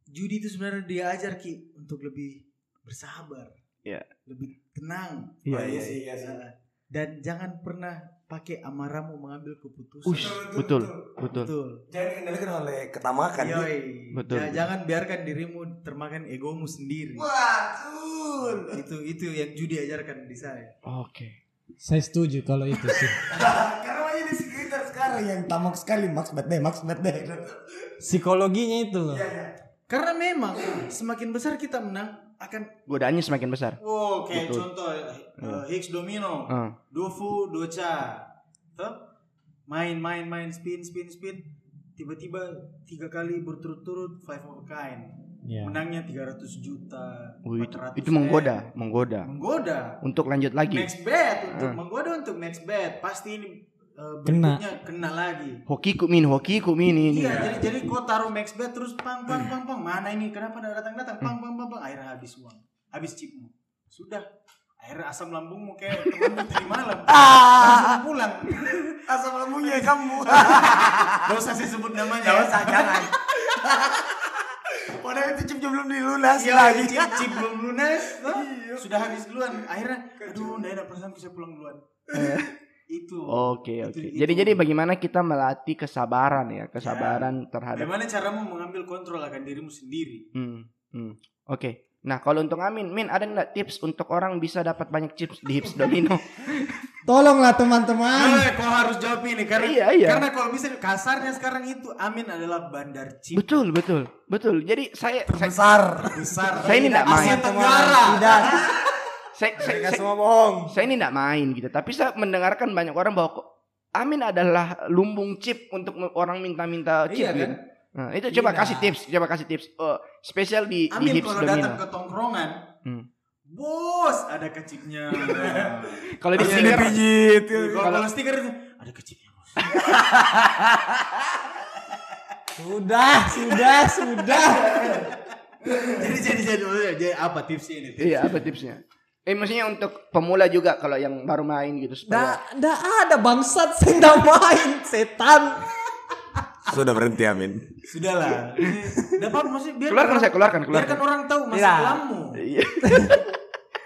judi itu sebenarnya diajar ki untuk lebih bersabar, Iya. lebih tenang. Iya, Oh, iya, sih. Nah, Dan jangan pernah pakai amarahmu mengambil keputusan. Ush, betul, betul. Betul. Jangan dikendalikan oleh ketamakan. Yoi. Betul. Ja- Jangan biarkan dirimu termakan egomu sendiri. Betul. Itu itu yang judi ajarkan di saya. Oke. Saya setuju kalau itu sih. Karena banyak di sekitar sekarang yang tamak sekali Max Bet deh, Max Bet deh. Psikologinya itu loh. Karena memang semakin besar kita menang akan Godaannya semakin besar. Oh, kayak Betul. contoh uh, Higgs domino, Ah. Dofu, Docha. Tuh. Main main main spin spin spin. Tiba-tiba tiga kali berturut-turut five of a kind. Ya. Menangnya 300 juta. Wih, itu, 400 itu menggoda, menggoda. Menggoda. Untuk lanjut lagi. Next bet untuk Ah. menggoda untuk next bet. Pasti ini uh, Kena. kena lagi. Hoki ku min, hoki ku min ini. Iya, jadi jadi kau taruh max bet terus pang pang pang pang mana ini kenapa tidak datang datang pang pang pang pang akhirnya habis uang, habis chipmu. Sudah. Akhirnya asam lambungmu kayak temanmu tadi malam. Ah. Langsung pulang. Asam lambungnya kamu. Gak usah sih sebut namanya. Gak usah, jangan. Padahal itu chip belum dilunas Iya lagi. lagi chip, chip belum lunas. toh. Sudah habis duluan. Akhirnya, aduh, nggak enak perasaan bisa pulang duluan. Itu. Oke Itu- oke. itu. Jadi jadi bagaimana kita melatih kesabaran ya, kesabaran terhadap. Bagaimana caramu mengambil kontrol akan dirimu sendiri? Hmm, hmm. Oke. Nah kalau untuk Amin, Min ada nggak tips untuk orang bisa dapat banyak chips di Hips Domino? Tolonglah teman-teman. Eh, kau harus jawab ini karena Iya, iya. karena kalau bisa kasarnya sekarang itu Amin adalah bandar chip betul betul betul. Jadi saya saya, Besar. besar. Saya ini nggak main. Asia Tenggara. Tidak. Saya, saya, saya- semua bohong. saya ini nggak main gitu. Tapi saya mendengarkan banyak orang bahwa Amin adalah lumbung chip untuk orang minta-minta chip Iya, gitu. kan? Nah, itu coba Iya. kasih tips, coba kasih tips. Oh, spesial di, di Amin Hips kalau datang ke tongkrongan, Hmm. bos ada kecipnya. Kalau di stiker, dipijit. kalau kalau stiker itu ada kecipnya. bos. Sudah, sudah, sudah. jadi jadi jadi jadi apa tipsnya ini? iya apa tipsnya? Eh maksudnya untuk pemula juga kalau yang baru main gitu supaya nggak ada bangsat nggak main setan. Sudah berhenti Amin. Sudahlah. Enggak apa maksudnya biar keluarkan orang- saya keluarkan keluarkan. biarkan orang tahu masa Tidak. kelammu. Iya.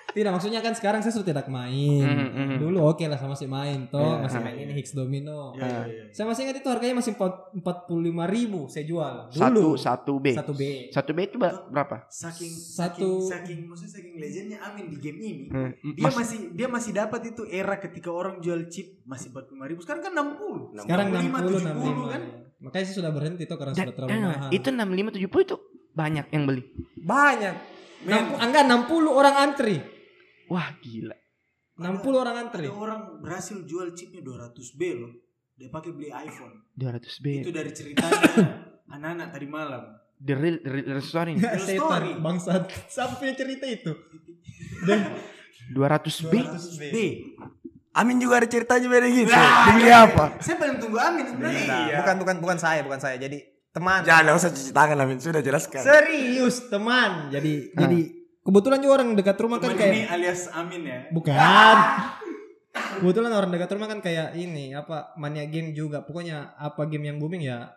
Tidak maksudnya kan sekarang saya sudah tidak main. Mhm, mhm. Dulu oke lah sama masih main toh, Iya, masih iya, main ini Hicks Domino. Iya, iya, iya. Saya masih ingat itu harganya masih empat puluh lima ribu saya jual. Satu Dulu. satu B. Satu B. Satu B itu berapa? Saking Satu- saking, saking maksudnya saking legendnya Amin di game ini. Hmm, Dia Mas- masih dia masih dapat itu era ketika orang jual chip masih 45 ribu. Sekarang kan 60. Sekarang 65, 60 65 kan? Makanya saya sudah berhenti toh karena Dan- sudah terlalu dan mahal. itu 65 70 itu banyak yang beli. banyak. Men, 60, enggak 60 orang antri. Wah, gila. 60 orang antri. ada orang berhasil jual chipnya 200 B loh. Dia pakai beli iPhone. 200 B. Itu dari ceritanya anak-anak tadi malam. The real, the real, the real story nih. Real story. bangsat. Siapa punya cerita itu? 200 B. 200 B. Amin juga ada ceritanya beda gitu. Demi apa? Saya paling tunggu Amin sebenarnya. Nah, bukan bukan bukan saya, bukan saya. Jadi teman. Jangan usah cuci tangan Amin. Sudah jelaskan. Serius, teman. Jadi Nah. jadi kebetulan juga orang dekat rumah kan Teman ini kayak alias Amin ya. bukan. Kebetulan orang dekat rumah kan kayak ini apa mania game juga. Pokoknya apa game yang booming ya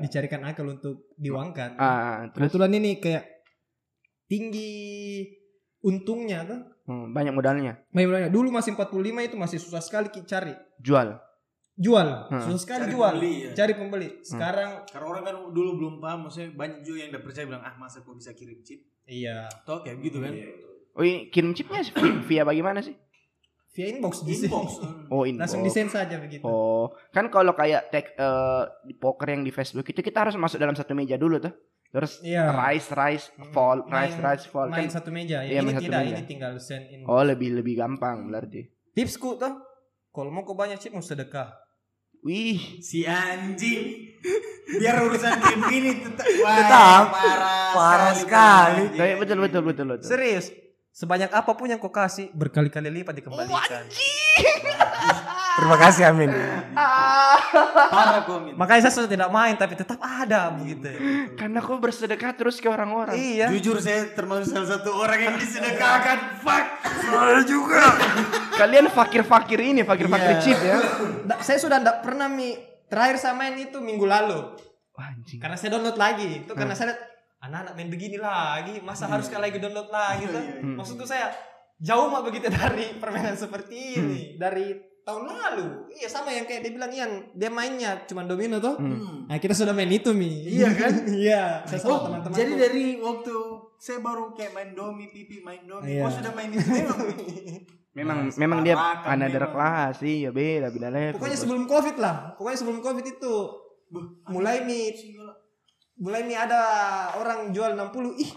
dicarikan akal untuk diuangkan. Ah, terus Kebetulan ini kayak tinggi untungnya tuh. hmm, banyak modalnya. Banyak banyak. Dulu masih 45 itu masih susah sekali cari. Jual. Jual. Hmm. Susah sekali Cari jual. pembeli ya. Cari pembeli. Sekarang Karena orang kan dulu belum paham, maksudnya banyak juga yang udah percaya bilang ah masa kok bisa kirim chip? Iya. Toh kayak gitu kan? Oh, ini kirim chipnya via, via bagaimana sih? Via inbox di sini. Inbox. Oh, inbox. Langsung desain saja begitu. Oh, kan kalau kayak tag eh, di poker yang di Facebook itu kita harus masuk dalam satu meja dulu tuh. Terus Iya. rise rise fall, rise Main- rise fall main kan. satu meja Iya, ya. ini main satu tidak, meja. ini tinggal send in. Oh, lebih lebih gampang berarti. Tipsku tuh, kalau mau kau banyak chip mau sedekah. Wih, Si anjing. Biar urusan game ini tetap wah, Tetap. parah, Parah sekali. sekali. Tapi betul betul betul betul. Serius, sebanyak apa pun yang kau kasih berkali-kali lipat dikembalikan. Terima kasih Amin. Parah kok Min. Makanya saya sudah tidak main tapi tetap ada begitu. Karena kau bersedekah terus ke orang-orang. iya. Jujur saya termasuk salah satu orang yang disedekahkan. Fuck. Saya juga. Kalian fakir-fakir ini, fakir-fakir Iya. chip ya. Nggak, saya sudah tidak pernah mi terakhir saya main itu minggu lalu. Wah, anjing. Karena saya download lagi. Itu karena saya anak-anak main begini lagi, masa harus sekali lagi download lagi tuh. Hmm. Maksudku saya jauh mah begitu dari permainan seperti ini, dari tahun lalu. Iya sama yang kayak dia bilang Ian, dia mainnya cuma domino tuh. Hmm. Nah, kita sudah main itu mi. Iya kan? iya. Saya sama Oh, teman-teman. jadi dari waktu saya baru kayak main domi, pipi, main domi. Iya. Oh sudah main itu memang. Memang Mas, memang dia another kelas sih, ya beda beda level. Pokoknya sebelum covid lah. Pokoknya sebelum covid itu mulai nih mulai nih ada orang jual 60 ih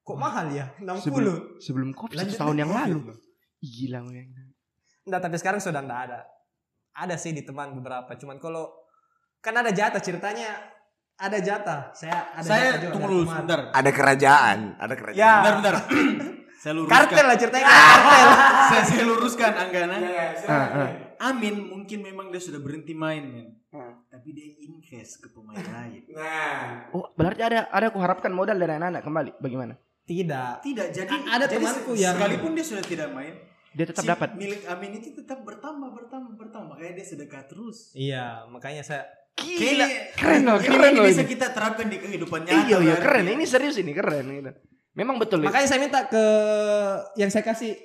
kok mahal ya 60 sebelum sebelum covid Lanjut tahun yang lalu. Gila men. Enggak, tapi sekarang sudah enggak ada. Ada sih di teman beberapa. Cuman kalau kan ada jatah ceritanya ada jatah. Saya ada Saya jatah juga tunggu dulu sebentar. Ada kerajaan. Ada kerajaan. Ya. Bentar, bentar. saya luruskan. Kartel lah ceritanya kartel. saya, saya luruskan Anggana. Ah, ah. Amin mungkin memang dia sudah berhenti main men. Hmm. Tapi dia invest ke pemain lain. Nah. Oh, berarti ada ada aku harapkan modal dari anak-anak kembali. Bagaimana? Tidak. Tidak, jadi A- ada jadi temanku yang- sekalipun dia sudah tidak main, Dia tetap si dapat. milik Amin itu tetap bertambah, bertambah, bertambah. Makanya dia sedekah terus. Iya, makanya saya Gila. Kayaknya- Keren loh, ini- keren ini loh bisa ini. kita terapkan di kehidupan nyata. Iya, iya keren. Ini serius ini keren gitu. Memang betul. Makanya saya minta ke yang saya kasih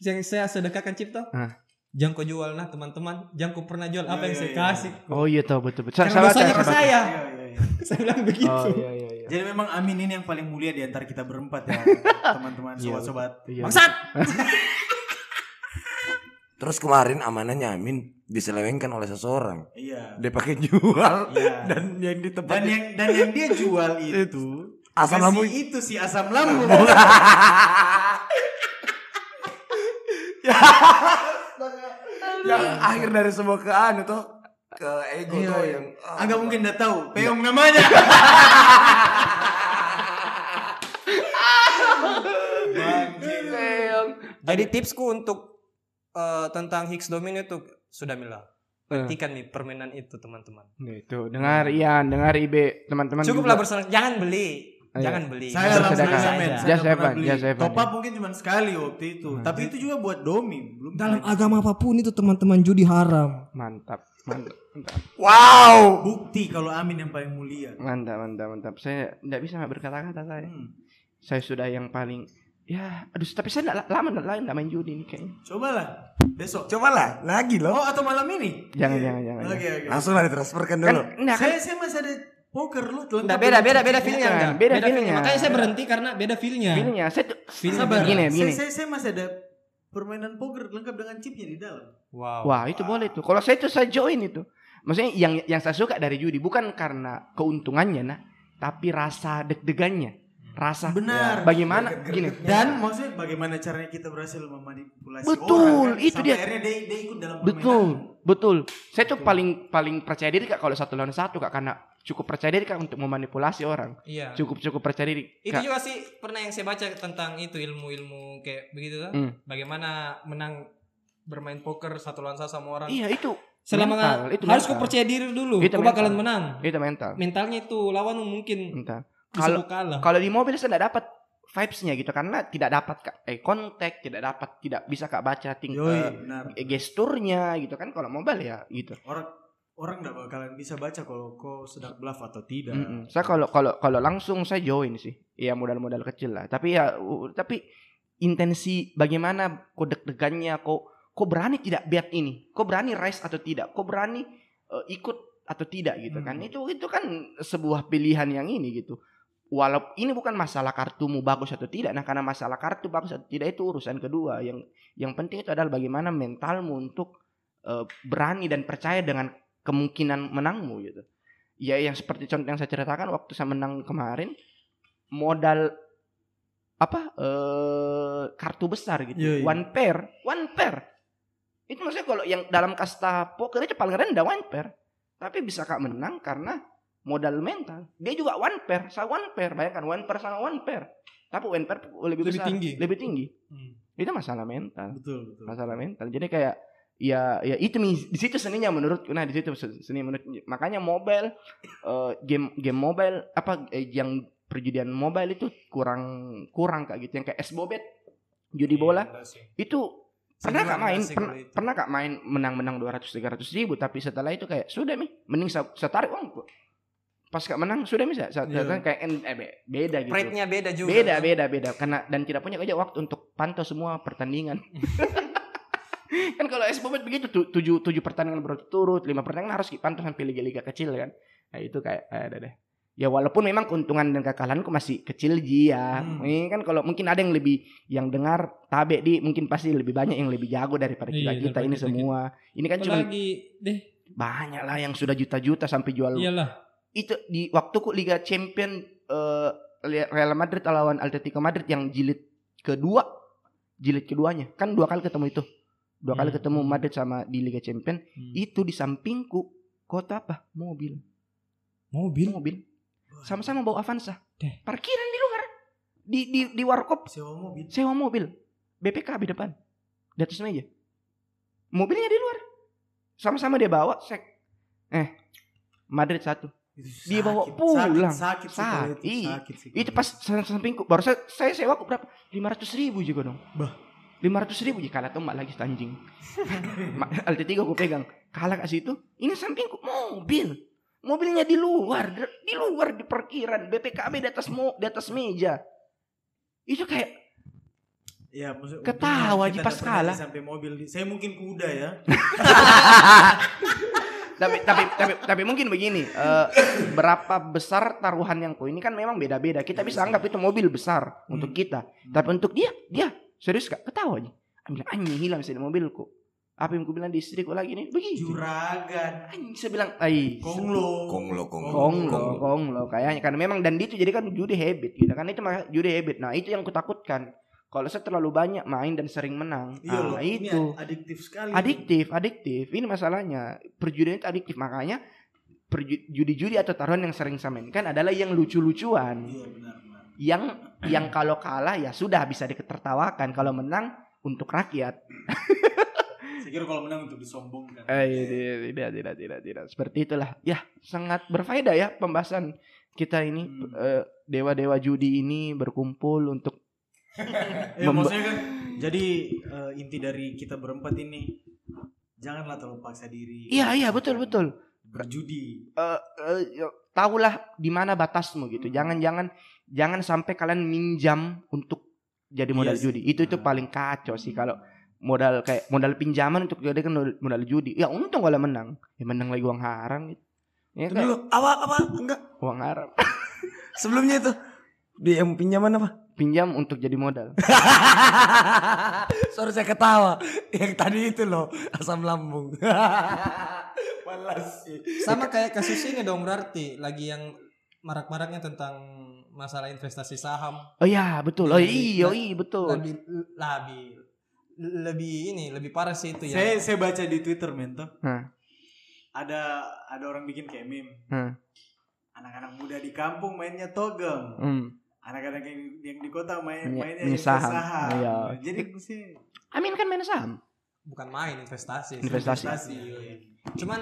yang saya sedekahkan cipta. Hah. Jangan kau jual nah teman-teman. Jangan kau pernah jual apa Iya, yang iya, saya iya. kasih. Oh iya tahu betul betul. Karena dosanya ke saya. Iya, iya, iya. saya bilang begitu. Oh iya iya iya. Jadi memang Amin ini yang paling mulia di antara kita berempat ya, teman-teman, Iya, sobat-sobat. Iya. Bangsat. Terus kemarin amanahnya Amin diselewengkan oleh seseorang. Iya. Dia pakai jual Iya. dan yang di tempat Dan yang dan yang dia jual itu Asam lambung. itu si asam lambung. yang akhir dari semua ke anu tuh ke ego Iya, tuh iya. yang ah, Agak mungkin udah tahu, Peong namanya. Jadi tipsku untuk eh, tentang Higgs Domino itu sudah bilang. Hentikan nih permainan itu teman-teman. Nah, Itu dengar Ian, dengar Ibe, teman-teman. Cukuplah bersenang, jangan beli, Iya. jangan beli. Saya aja men, Just beli. Just Top up mungkin cuma sekali waktu itu. Tapi itu juga buat domi, belum Dalam agama apa pun itu teman-teman judi haram. Mantap, mantap, mantap, wow bukti kalau Amin yang paling mulia. mantap, mantap, mantap. Saya tidak bisa berkata-kata saya. Hmm. Saya sudah yang paling ya, aduh tapi saya enggak lama enggak lain enggak main judi ini kayaknya. Cobalah besok. cobalah lagi loh Oh atau malam ini? Jangan, Iya. jangan, jangan, Oke oke. langsung lah ditransferkan Kan dulu enggak kan Saya saya masih ada poker lu lengkap Nggak, beda, beda, cicit. beda feelnya enggak? beda Beda feelnya. Makanya saya berhenti karena beda feelnya. feelnya. Saya tuh Feelnya Sabar. Begini, Saya, begini. saya, saya masih ada permainan poker lengkap dengan chipnya di dalam. Wow. Wah, itu boleh tuh. Kalau saya tuh saya join itu. Maksudnya yang yang saya suka dari judi bukan karena keuntungannya nah, tapi rasa deg-degannya. Rasa Benar. bagaimana gini. Dan maksudnya bagaimana caranya kita berhasil memanipulasi Betul, orang kan? itu Sampai dia. akhirnya dia, dia ikut dalam Betul, permainan. betul. Saya tuh paling paling percaya diri kak kalau satu lawan satu kak karena cukup percaya diri kak untuk memanipulasi orang. Iya. Cukup cukup percaya diri. Itu Kak. juga sih pernah yang saya baca tentang itu ilmu-ilmu kayak begitu tuh. Hmm. Bagaimana menang bermain poker satu lawan satu sama orang. Iya itu. Selama mental, itu harus mental. kau percaya diri dulu. Itu Kau bakalan menang. Itu mental. Mentalnya itu lawan mungkin Mental. Kalau kau kalau di mobil saya tidak dapat vibes-nya gitu karena tidak dapat kak eh kontak tidak dapat tidak bisa kak baca ting Yoi, eh, benar. gesturnya gitu kan kalau mobile ya gitu. Orang orang nggak bakalan bisa baca kalau kau sedang bluff atau tidak. Mm-mm. Saya kalau kalau kalau langsung saya join sih. Ya modal-modal kecil lah. Tapi ya uh, tapi intensi bagaimana kok deg-degannya kok kok berani tidak bet ini? Kok berani rise atau tidak? Kok berani uh, ikut atau tidak gitu kan? Hmm. Itu itu kan sebuah pilihan yang ini gitu. Walau ini bukan masalah kartumu bagus atau tidak. Nah, karena masalah kartu bagus atau tidak itu urusan kedua. Yang yang penting itu adalah bagaimana mentalmu untuk uh, berani dan percaya dengan kemungkinan menangmu gitu ya yang seperti contoh yang saya ceritakan waktu saya menang kemarin modal apa eh kartu besar gitu Iya, iya. one pair one pair itu maksudnya kalau yang dalam kasta poker itu paling rendah one pair tapi bisa kak menang karena modal mental. Dia juga one pair saya one pair bayangkan one pair sama one pair. Tapi one pair lebih, Lebih besar tinggi. lebih tinggi. Hmm. itu masalah mental. Betul betul. masalah mental. Jadi kayak ya ya itu di situ seninya menurutku nah di situ se- seni menurut makanya mobile eh, game game mobile apa eh, yang perjudian mobile itu kurang kurang kayak gitu. Yang kayak es bobet judi bola itu pernah kak main pernah, pernah kak main menang-menang 200 300 ribu tapi setelah itu kayak sudah mi. Mending saya, saya tarik uang pas kak menang sudah mi saya, saya, Iya. saya kayak en- eh, be- beda gitu. Pride-nya beda juga. beda beda beda. Karena dan tidak punya aja waktu untuk pantau semua pertandingan. Kan kalau es bobet begitu tu- tujuh tujuh pertandingan berturut lima pertandingan harus dipantau sampai liga-liga kecil kan? Nah itu kayak eh, ada deh. Ya walaupun memang keuntungan dan kekalahanku masih kecil ji ya. Hmm. ini kan kalau mungkin ada yang lebih yang dengar tabe di mungkin pasti lebih banyak yang lebih jago daripada kita Iya, kita daripada ini kita- semua. Ini kan cuma deh, banyak lah yang sudah juta-juta sampai jual iyalah. Itu di waktuku Liga Champion eh, Real Madrid lawan Atletico Madrid yang jilid kedua jilid keduanya. Kan dua kali ketemu itu. Dua kali Hmm. ketemu Madrid sama di Liga Champion. Hmm. itu di sampingku kota apa? Mobil. Mobil. mobil. Sama-sama bawa Avanza. Deh. parkiran di luar. Di di di warkop. Sewa mobil. sewa mobil. BPK di depan. Di atas meja. Mobilnya di luar. Sama-sama dia bawa sek. Eh Madrid satu Dia bawa sakit, pulang. Sakit, sakit, kalau Sakit. itu, sakit sih Itu pas sa- sampingku baru saya, saya sewa kok berapa? 500 ribu juga dong. Bah. 500 ribu jika kalah tuh lagi anjing. Ma- LT3 aku pegang. Kalah kasih itu. Ini sampingku mobil. Mobilnya di luar, di di luar di parkiran, BPKB di atas mo, di atas meja. Itu kayak Ya, Ketawa kita pas kalah. Sampai mobil di, saya mungkin kuda ya. tapi tapi tapi tapi mungkin begini eh, berapa besar taruhan yang ku ini kan memang beda-beda. Kita bisa anggap itu mobil besar untuk kita. Tapi untuk dia dia serius gak? Ketawa aja. Aku bilang anjing hilang sih mobilku apa yang ku bilang di istriku lagi nih? Begitu Juragan. anjing saya bilang ai Konglo. Konglo, konglo. konglo konglo. kayaknya karena memang dan itu jadi kan judi habit gitu kan. Itu mah judi habit. Nah itu yang kutakutkan kalau saya terlalu banyak main dan sering menang. Iya loh, ah, ini itu. adiktif sekali. adiktif adiktif. Ini masalahnya perjudian itu adiktif. Makanya judi-judi atau taruhan yang sering saya mainkan adalah yang lucu-lucuan. Iya benar benar. yang yang kalau kalah ya sudah bisa ditertawakan. Kalau menang untuk rakyat. Saya kira kalau menang untuk disombongkan. eh tidak tidak tidak tidak tidak. Seperti itulah. Ya sangat berfaedah ya pembahasan kita ini. Hmm. eh, dewa-dewa judi ini berkumpul untuk Maksudnya kan jadi eh, inti dari kita berempat ini janganlah terlalu paksa diri. iya iya betul betul Berjudi. eh eh, ya, tahulah di mana batasmu gitu. Hmm. Jangan-jangan jangan sampai kalian minjam untuk jadi modal sih. judi. Itu itu Ah. paling kacau sih kalau modal kayak modal pinjaman untuk jadi kan modal, judi. Ya untung kalau menang. Ya menang lagi uang haram gitu. Ya dulu, apa apa enggak uang haram. sebelumnya itu di yang pinjaman apa? Pinjam untuk jadi modal. Sorry saya ketawa. Yang tadi itu loh asam lambung. Malas sih. Sama kayak kasus ini dong berarti lagi yang marak-maraknya tentang masalah investasi saham. Oh iya betul. Oh iya iya betul. Lebih lebih lebih ini lebih parah sih itu ya. Saya saya baca di Twitter mento. Hah. Ada ada orang bikin kayak meme. Hmm. Anak-anak muda di kampung mainnya togem. Hmm. Anak-anak yang, yang di kota main Main- mainnya main saham. saham. Iya. Jadi sih Amin kan main saham. Bukan main investasi. Investasi. investasi. Cuman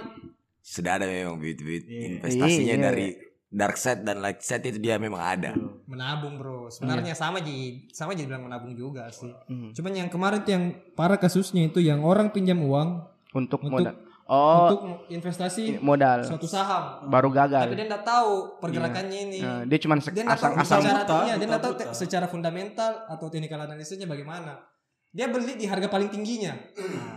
Sudah ada memang bibit-bibit Iya. investasinya Iya. dari dark side dan light side itu dia memang ada. menabung bro. Sebenarnya sama ji sama jadi bilang menabung juga sih. Hmm. Cuman yang kemarin tuh yang parah kasusnya itu yang orang pinjam uang Untuk, Untuk- modal. Oh, untuk investasi modal. suatu saham. Baru Tapi gagal. dia nggak tahu pergerakannya ini. Nah, dia cuma Dia nggak tahu asang-asang secara buta, iya, dia nggak tahu secara fundamental atau teknikal analisisnya bagaimana. Dia beli di harga paling tingginya.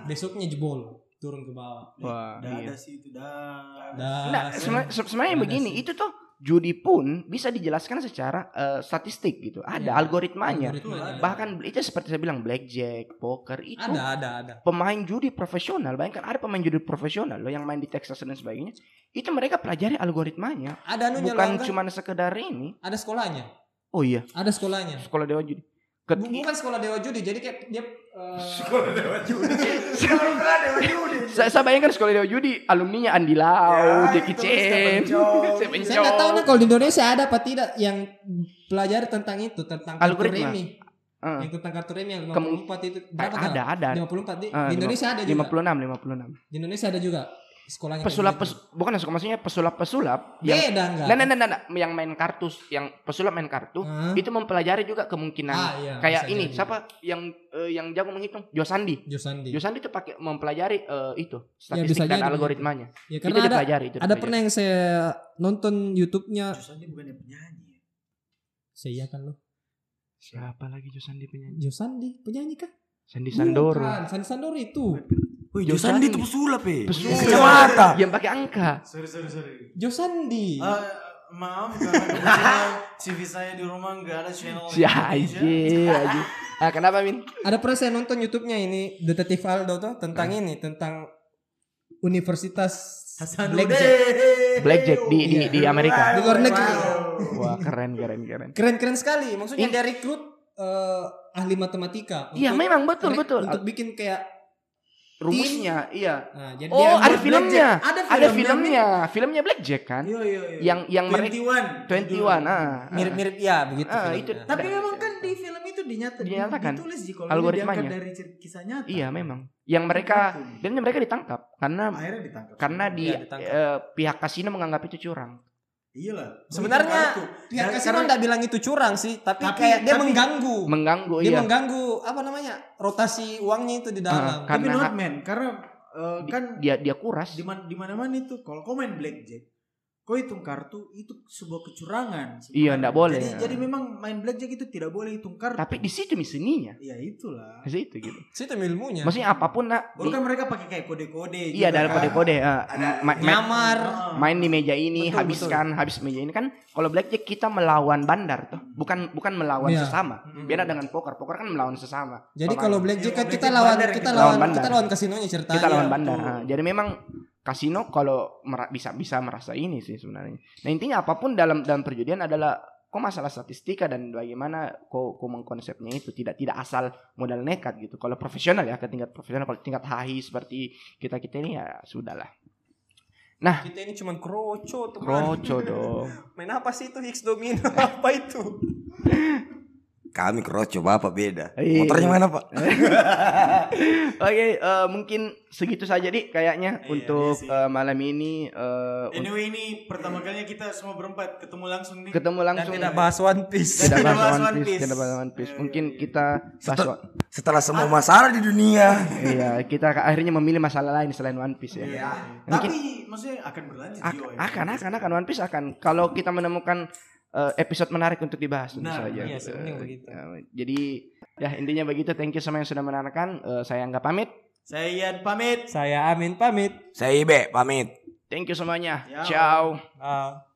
Besoknya jebol, turun ke bawah. Wah, Udah iya. ada sih itu dah. Dah, Nah, sebenarnya se- sebenarnya Ada begini, sih. itu tuh judi pun bisa dijelaskan secara eh, statistik gitu. Ada Iya, algoritmanya. algoritmanya. Bahkan itu seperti saya bilang blackjack, poker itu Ada, ada, ada. pemain judi profesional. Bayangkan ada pemain judi profesional loh yang main di Texas dan sebagainya. Itu mereka pelajari algoritmanya, Ada anunya bukan cuma sekedar ini. ada sekolahnya. Oh iya, Ada sekolahnya. sekolah dewa judi. Ket- Bu- Bukan sekolah dewa judi, jadi kayak dia eh, saya, saya bayangkan sekolah dewa judi, alumninya Andi Lau, Ya, Jackie Chan. Saya nggak tahu nih kalau di Indonesia ada apa tidak yang pelajari tentang itu tentang kartu Algoritma. remi. Eh, Yang tentang kartu remi yang Kemu- 54 itu berapa ada ada 54 di, Ah, di Indonesia ada juga. 56 56 Di Indonesia ada juga sekolahnya. pesulap gitu. pes, bukan maksudnya pesulap pesulap yang Beda enggak? nah, nah, nah, nah, nah, yang main kartu yang pesulap main kartu Hah? itu mempelajari juga kemungkinan Ah, iya, kayak ini jadi. siapa yang eh, yang jago menghitung Josandi Josandi. Josandi itu pakai mempelajari eh, itu Ya, statistik bisa dan jadi algoritmanya Ya itu karena ada dipelajari itu ada dipelajari. pernah yang saya nonton YouTube-nya. Dia bukan yang penyanyi. ya? Saya kan lo. siapa lagi Josandi penyanyi Josandi penyanyi kah? Sandi Sandoro Bukan, Sandi Sandoro itu. Wih, Josandi. Itu pesulap ya. Pesulap. Yang Kacamata. yang pakai angka Sorry sorry sorry. Josandi. Ah, maaf karena kebetulan CV saya di rumah nggak ada channel si aji aji ah kenapa min Ada pernah saya nonton YouTube-nya ini Detektif Aldo tuh tentang ini tentang Universitas Hasan Blackjack. Blackjack di di di Amerika Di luar negeri. wah keren keren keren Keren-keren sekali. Maksudnya Ini- dia rekrut eh, ahli matematika. iya memang betul betul Untuk bikin kayak rumusnya iya nah, jadi oh ada filmnya Ada ada filmnya, filmnya filmnya Blackjack kan Iya iya iya. yang yang mereka 21. 21 ah ah. mirip-mirip ya begitu. Ah, itu- Tapi memang kan di film itu dinyata Dinyatakan. ditulis sih kalau Algoritmanya. dari kisah nyata. iya memang yang mereka dan mereka ditangkap karena akhirnya ditangkap. karena di Iya, ditangkap. eh, pihak kasino menganggap itu curang Iyalah. Sebenarnya Begitu kartu. pihak Dan kasino karena- enggak bilang itu curang sih, tapi, Tapi- kayak dia tapi- mengganggu. mengganggu dia iya. mengganggu apa namanya? rotasi uangnya itu di dalam. Ah, Tapi karena not man, karena di- kan dia dia kuras. di mana di mana-mana itu kalau kau main blackjack, kau hitung kartu itu sebuah kecurangan. Iya, sebenarnya. ndak boleh. Jadi, jadi memang main blackjack itu tidak boleh hitung kartu. Tapi di situ misinya. ya itulah. Di situ gitu. Situ ilmunya. Maksudnya apa pun nak Baru di- kan mereka pakai kayak kode-kode. iya gitu dalam kan. kode-kode eh, Ada ma- ma- nyamar. Main di meja ini Betul, habiskan habis meja ini kan kalau blackjack kita melawan bandar tuh bukan bukan melawan Iya. sesama beda dengan poker poker kan melawan sesama Jadi kalau blackjack Iya, kan kalau kita lawan kita gitu. lawan kita lawan kasinonya ceritanya. kita lawan Iya, bandar betul. Ah, jadi memang kasino kalau bisa bisa merasa ini sih sebenarnya nah intinya apa pun dalam dalam perjudian adalah kok masalah statistika dan bagaimana kok kok mengkonsepnya itu tidak tidak asal modal nekat gitu kalau profesional ya ke tingkat profesional kalau tingkat HI seperti kita kita ini ya sudahlah Kita ini cuman kroco teman. kroco dong Main apa sih itu Higgs domino? apa itu? Kami kroco bapak beda. Iya. Motornya mana pak? Oke, eh, mungkin segitu saja dik kayaknya Iya, untuk iya eh, malam ini eh, un- Anyway ini pertama kalinya kita semua berempat ketemu langsung nih. ketemu Dan langsung tidak bahas One Piece. tidak bahas One Piece, tidak bahas One Piece. Iya, Mungkin iya, kita bahas Setel- Setelah semua masalah di dunia. iya, kita akhirnya memilih masalah lain selain One Piece ya. Iya. Mungkin- Tapi maksudnya akan berlanjut Ak- akan akan akan One Piece akan kalau kita menemukan eh, episode menarik untuk dibahas tentu Nah, saja. iya, Eh, begitu. eh, jadi ya intinya begitu. Thank you semua yang sudah mendengarkan. Eh, saya anggap pamit. Saya Ian pamit. Saya Amin pamit. Saya Ibe pamit. Thank you semuanya. Ya. Ciao. Ah.